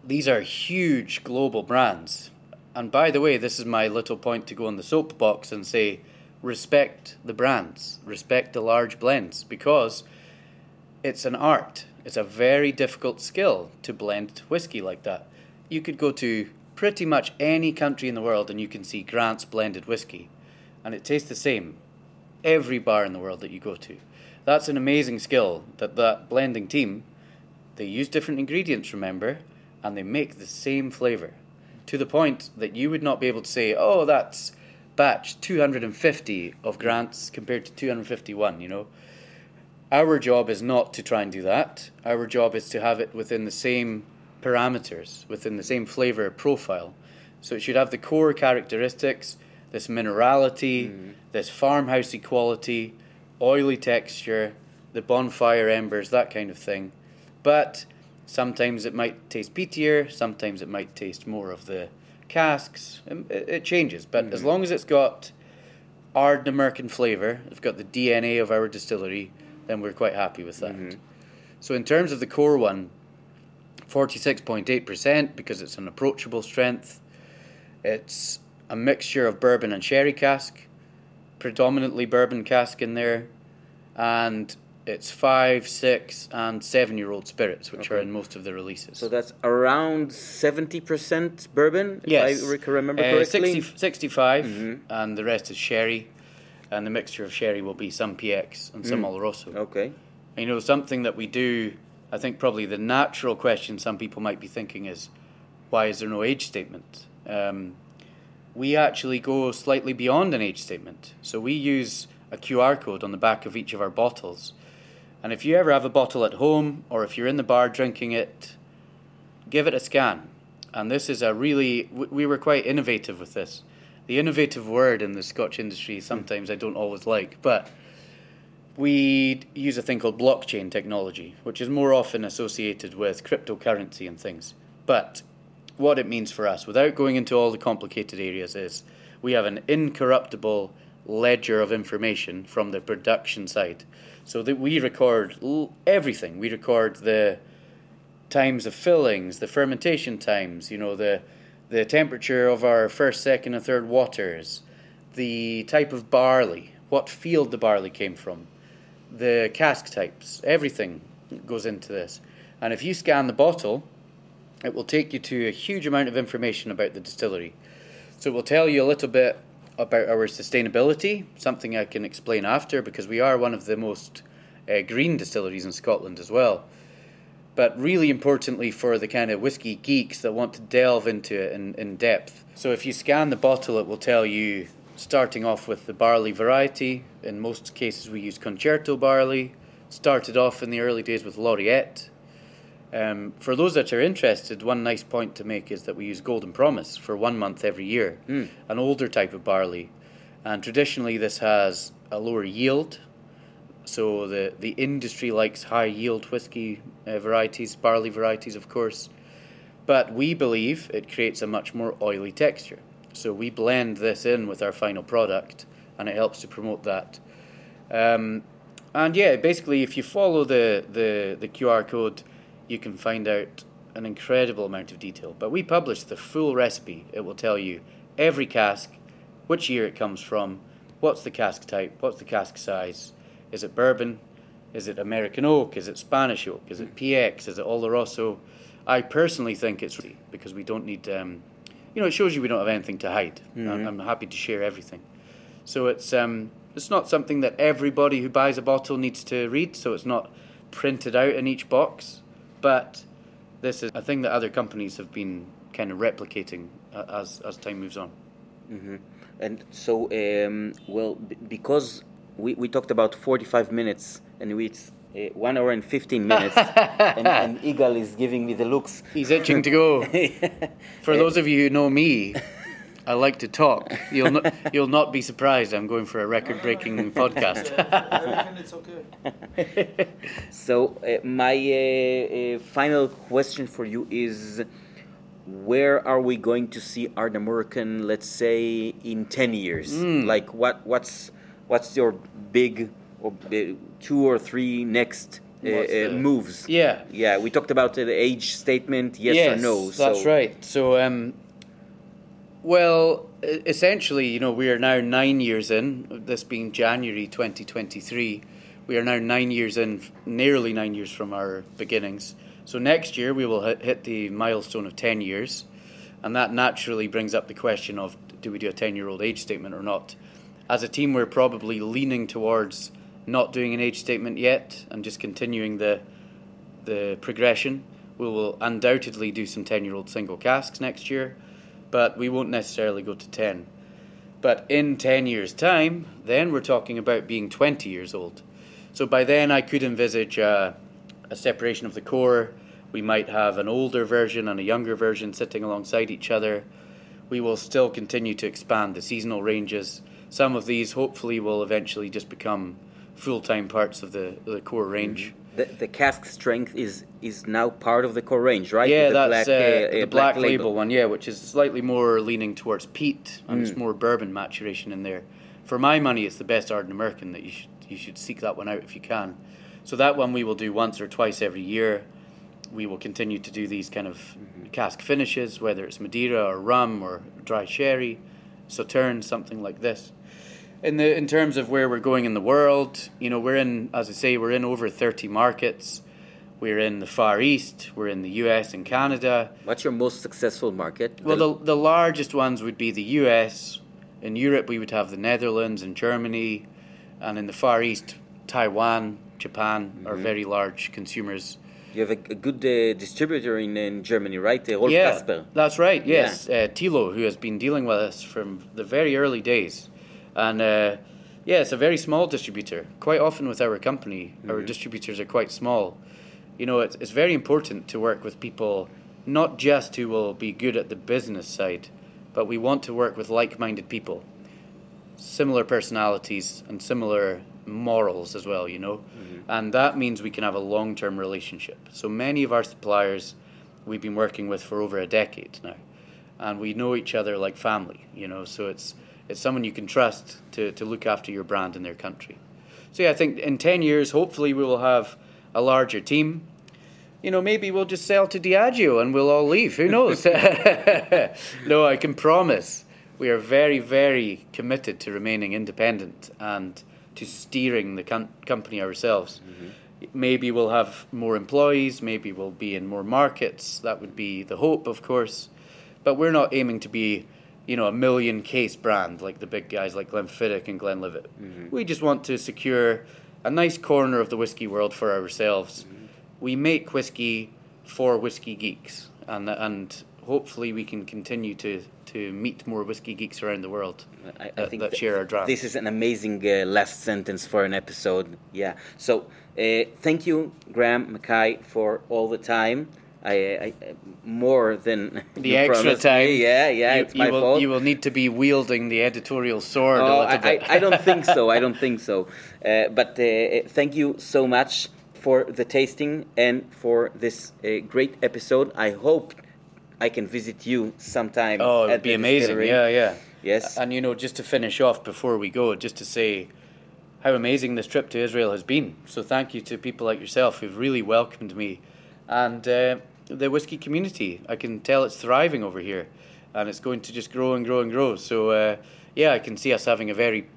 These are huge global brands. And by the way, this is my little point to go on the soapbox and say respect the brands, respect the large blends, because it's an art. It's a very difficult skill to blend whiskey like that. You could go to pretty much any country in the world and you can see Grant's blended whiskey, and it tastes the same every bar in the world that you go to. That's an amazing skill that that blending team they use different ingredients, remember, and they make the same flavor to the point that you would not be able to say, "Oh, that's batch 250 of Grant's compared to 251," you know. Our job is not to try and do that. Our job is to have it within the same parameters, within the same flavor profile. So it should have the core characteristics, this minerality, mm-hmm. this farmhousey quality, oily texture, the bonfire embers, that kind of thing. But sometimes it might taste peatier, sometimes it might taste more of the casks. Um, It, it changes, but as long as it's got Ardnamurchan flavour, it's got the DNA of our distillery, then we're quite happy with that. So in terms of the core one, 46.8% because it's an approachable strength. It's a mixture of bourbon and sherry cask, predominantly bourbon cask in there, and it's five, six, and seven year old spirits, which are in most of the releases. So that's around 70% bourbon, yes. if. I rec- remember Uh, correctly. 60, 65, Mhm. and the rest is sherry, and the mixture of sherry will be some PX and some Mm. Oloroso. Okay. You know, something that we do, I think probably the natural question some people might be thinking is, why is there no age statement? Um, we actually go slightly beyond an age statement. So we use a QR code on the back of each of our bottles. And if you ever have a bottle at home or if you're in the bar drinking it, give it a scan. And this is a really, we were quite innovative with this. The innovative word in the Scotch industry sometimes I don't always like, but we use a thing called blockchain technology, which is more often associated with cryptocurrency and things. But what it means for us, without going into all the complicated areas, is we have an incorruptible ledger of information from the production side. So that we record l- everything. We record the times of fillings, the fermentation times, you know, the the temperature of our first, second, and third waters, the type of barley, what field the barley came from, the cask types, everything goes into this. And if you scan the bottle, it will take you to a huge amount of information about the distillery. So it will tell you a little bit about our sustainability, something I can explain after because we are one of the most uh, green distilleries in Scotland as well. But really importantly for the kind of whiskey geeks that want to delve into it in, in depth. So if you scan the bottle, it will tell you, starting off with the barley variety. In most cases, we use concerto barley. Started off in the early days with Laureate. Um, for those that are interested, one nice point to make is that we use Golden Promise for one month every year, Mm. an older type of barley. And traditionally, this has a lower yield. So the, the industry likes high yield whiskey uh, varieties, barley varieties, of course. But we believe it creates a much more oily texture. So we blend this in with our final product, and it helps to promote that. Um, and yeah, basically, if you follow the, the, the QR code, you can find out an incredible amount of detail. But we publish the full recipe. It will tell you every cask, which year it comes from, what's the cask type, what's the cask size, is it bourbon, is it American oak, is it Spanish oak, is it PX, is it Oloroso. I personally think it's because we don't need, um, you know, it shows you we don't have anything to hide. I'm, I'm happy to share everything. So it's um, it's not something that everybody who buys a bottle needs to read. So it's not printed out in each box, but this is a thing that other companies have been kind of replicating uh, as as time moves on. hmm And so, um, well, b- because we, we talked about 45 minutes and we, it's, uh, one hour and 15 minutes, and, and Yigal is giving me the looks. He's itching to go. For those of you who know me, I like to talk. You'll not, you'll not be surprised. I'm going for a record-breaking podcast. Everything it's okay. So, uh, my uh, uh, final question for you is where are we going to see Ardnamurchan, let's say, in 10 years? Like, what, what's, what's your big or, uh, two or three next uh, uh, the- moves? Yeah. Yeah, we talked about uh, the age statement, yes, or no. That's so- right. So, um, well, essentially, you know, we are now nine years in. This being January 2023, we are now nine years in, nearly nine years from our beginnings. So next year we will hit, the milestone of ten years, and that naturally brings up the question of do we do a ten-year-old age statement or not? As a team, we're probably leaning towards not doing an age statement yet and just continuing the the progression. We will undoubtedly do some 10 year old single casks next year, but we won't necessarily go to 10. But in 10 years' time, then we're talking about being 20 years old. So by then, I could envisage uh, a separation of the core. We might have an older version and a younger version sitting alongside each other. We will still continue to expand the seasonal ranges. Some of these, hopefully, will eventually just become full time parts of the, the core range. The, the cask strength is is now part of the core range, right? Yeah, the that's black, uh, uh, the black, label. one, yeah, which is slightly more leaning towards peat and it's more bourbon maturation in there. For my money, it's the best Ardnamurchan that you should you should seek that one out if you can. So that one we will do once or twice every year. We will continue to do these kind of cask finishes, whether it's Madeira or rum or dry sherry, Sauterne, something like this. In the in terms of where we're going in the world, you know, we're in, as I say, we're in over thirty markets. We're in the Far East. We're in the U.S. and Canada. What's your most successful market? Well, the, the largest ones would be the US. In Europe, we would have the Netherlands and Germany. And in the Far East, Taiwan, Japan are very large consumers. you have a, a good uh, distributor in, in Germany, right? Uh, Rolf Kasper. that's right, yes. Uh, Tilo, who has been dealing with us from the very early days. And uh, yeah, it's a very small distributor. Quite often with our company, our distributors are quite small. You know, it's, it's very important to work with people, not just who will be good at the business side, but we want to work with like minded people, similar personalities, and similar morals as well, you know. And that means we can have a long term relationship. So many of our suppliers we've been working with for over a decade now. And we know each other like family, you know, so it's it's someone you can trust to, to look after your brand in their country. So yeah, I think in ten years hopefully we will have a larger team. You know, maybe we'll just sell to Diageo and we'll all leave. Who knows? no, I can promise we are very, very committed to remaining independent and to steering the com- company ourselves. Mm-hmm. Maybe we'll have more employees, maybe we'll be in more markets. That would be the hope, of course. But we're not aiming to be, you know, a million case brand like the big guys like Glenfiddich and Glenlivet. We just want to secure a nice corner of the whiskey world for ourselves. We make whiskey for whiskey geeks, and and hopefully we can continue to to meet more whiskey geeks around the world I, I that, think that th- share our drive. This is an amazing uh, last sentence for an episode. Yeah. So uh, thank you, Graham Mackay, for all the time. I, I, more than the extra promised time. Yeah, yeah, you, it's you my will, fault. You will need to be wielding the editorial sword a Oh, little I, bit. I, I don't think so. I don't think so. Uh, but uh, thank you so much for the tasting and for this uh, great episode. I hope I can visit you sometime. Oh, it'd be amazing. distillery. Yeah, yeah. Yes. And you know, just to finish off before we go, just to say how amazing this trip to Israel has been. So thank you to people like yourself who've really welcomed me, and uh, the whiskey community. I can tell it's thriving over here, and it's going to just grow and grow and grow. So uh, yeah, I can see us having a very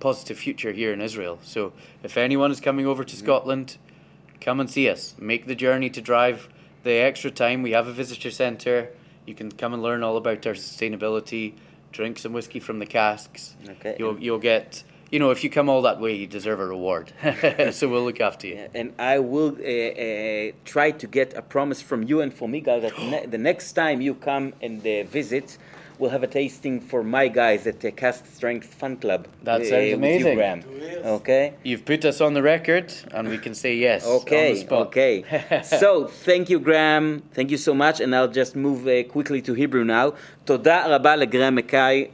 positive future here in Israel. So if anyone is coming over to Scotland, come and see us. Make the journey to drive the extra time. We have a visitor centre. You can come and learn all about our sustainability. Drink some whiskey from the casks. Okay. You'll you'll get. You know, if you come all that way, you deserve a reward. so we'll look after you. and I will uh, uh, try to get a promise from you and from Yigal that ne- the next time you come and uh, visit, we'll have a tasting for my guys at the Cask Strength Fun Club. That eh, sounds amazing. You, okay. You've put us on the record, and we can say yes. okay. Okay. so thank you, Graham. Thank you so much, and I'll just move uh, quickly to Hebrew now. תודה רבה לגרם מקאי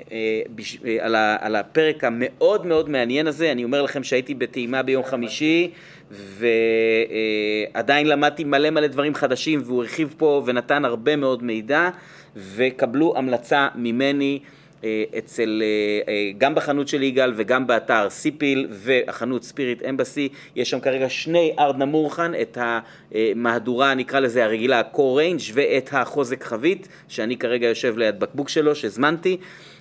על הפרק המאוד מאוד מעניין הזה. אני אומר לכם שהייתי בטעימה ביום חמישי. ועדיין למדתי מלא מלא דברים חדשים, והוא הרחיב פה ונתן הרבה מאוד מידע, וקבלו המלצה ממני. אה, אצל, אה, אה, גם בחנות של יגאל וגם באתר סיפיל והחנות ספיריט אמבסי, יש שם כרגע שני ארדנה מורחן, את המהדורה נקרא לזה הרגילה קור ריינג' ואת החוזק חבית, שאני כרגע יושב ליד בקבוק שלו שהזמנתי,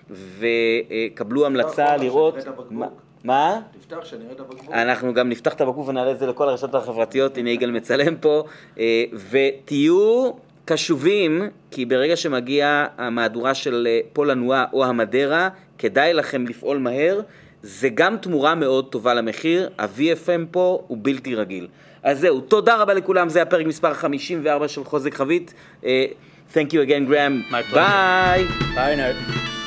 וקבלו המלצה לראות... מה- מה? תפתח שנראה את הבקבוק. אנחנו גם נפתח את הבקבוק ונעלה את זה לכל הרשתות החברתיות, הנה יגאל מצלם פה, אה, ותהיו קשובים, כי ברגע שמגיע המהדורה של אה, פול אנואה או המדרה, כדאי לכם לפעול מהר, זה גם תמורה מאוד טובה למחיר, ה-VFM פה הוא בלתי רגיל. אז זהו, תודה רבה לכולם, זה הפרק מספר 54 של חוזק חבית. אה, Thank you again, Graham. My pleasure. ביי. Bye now.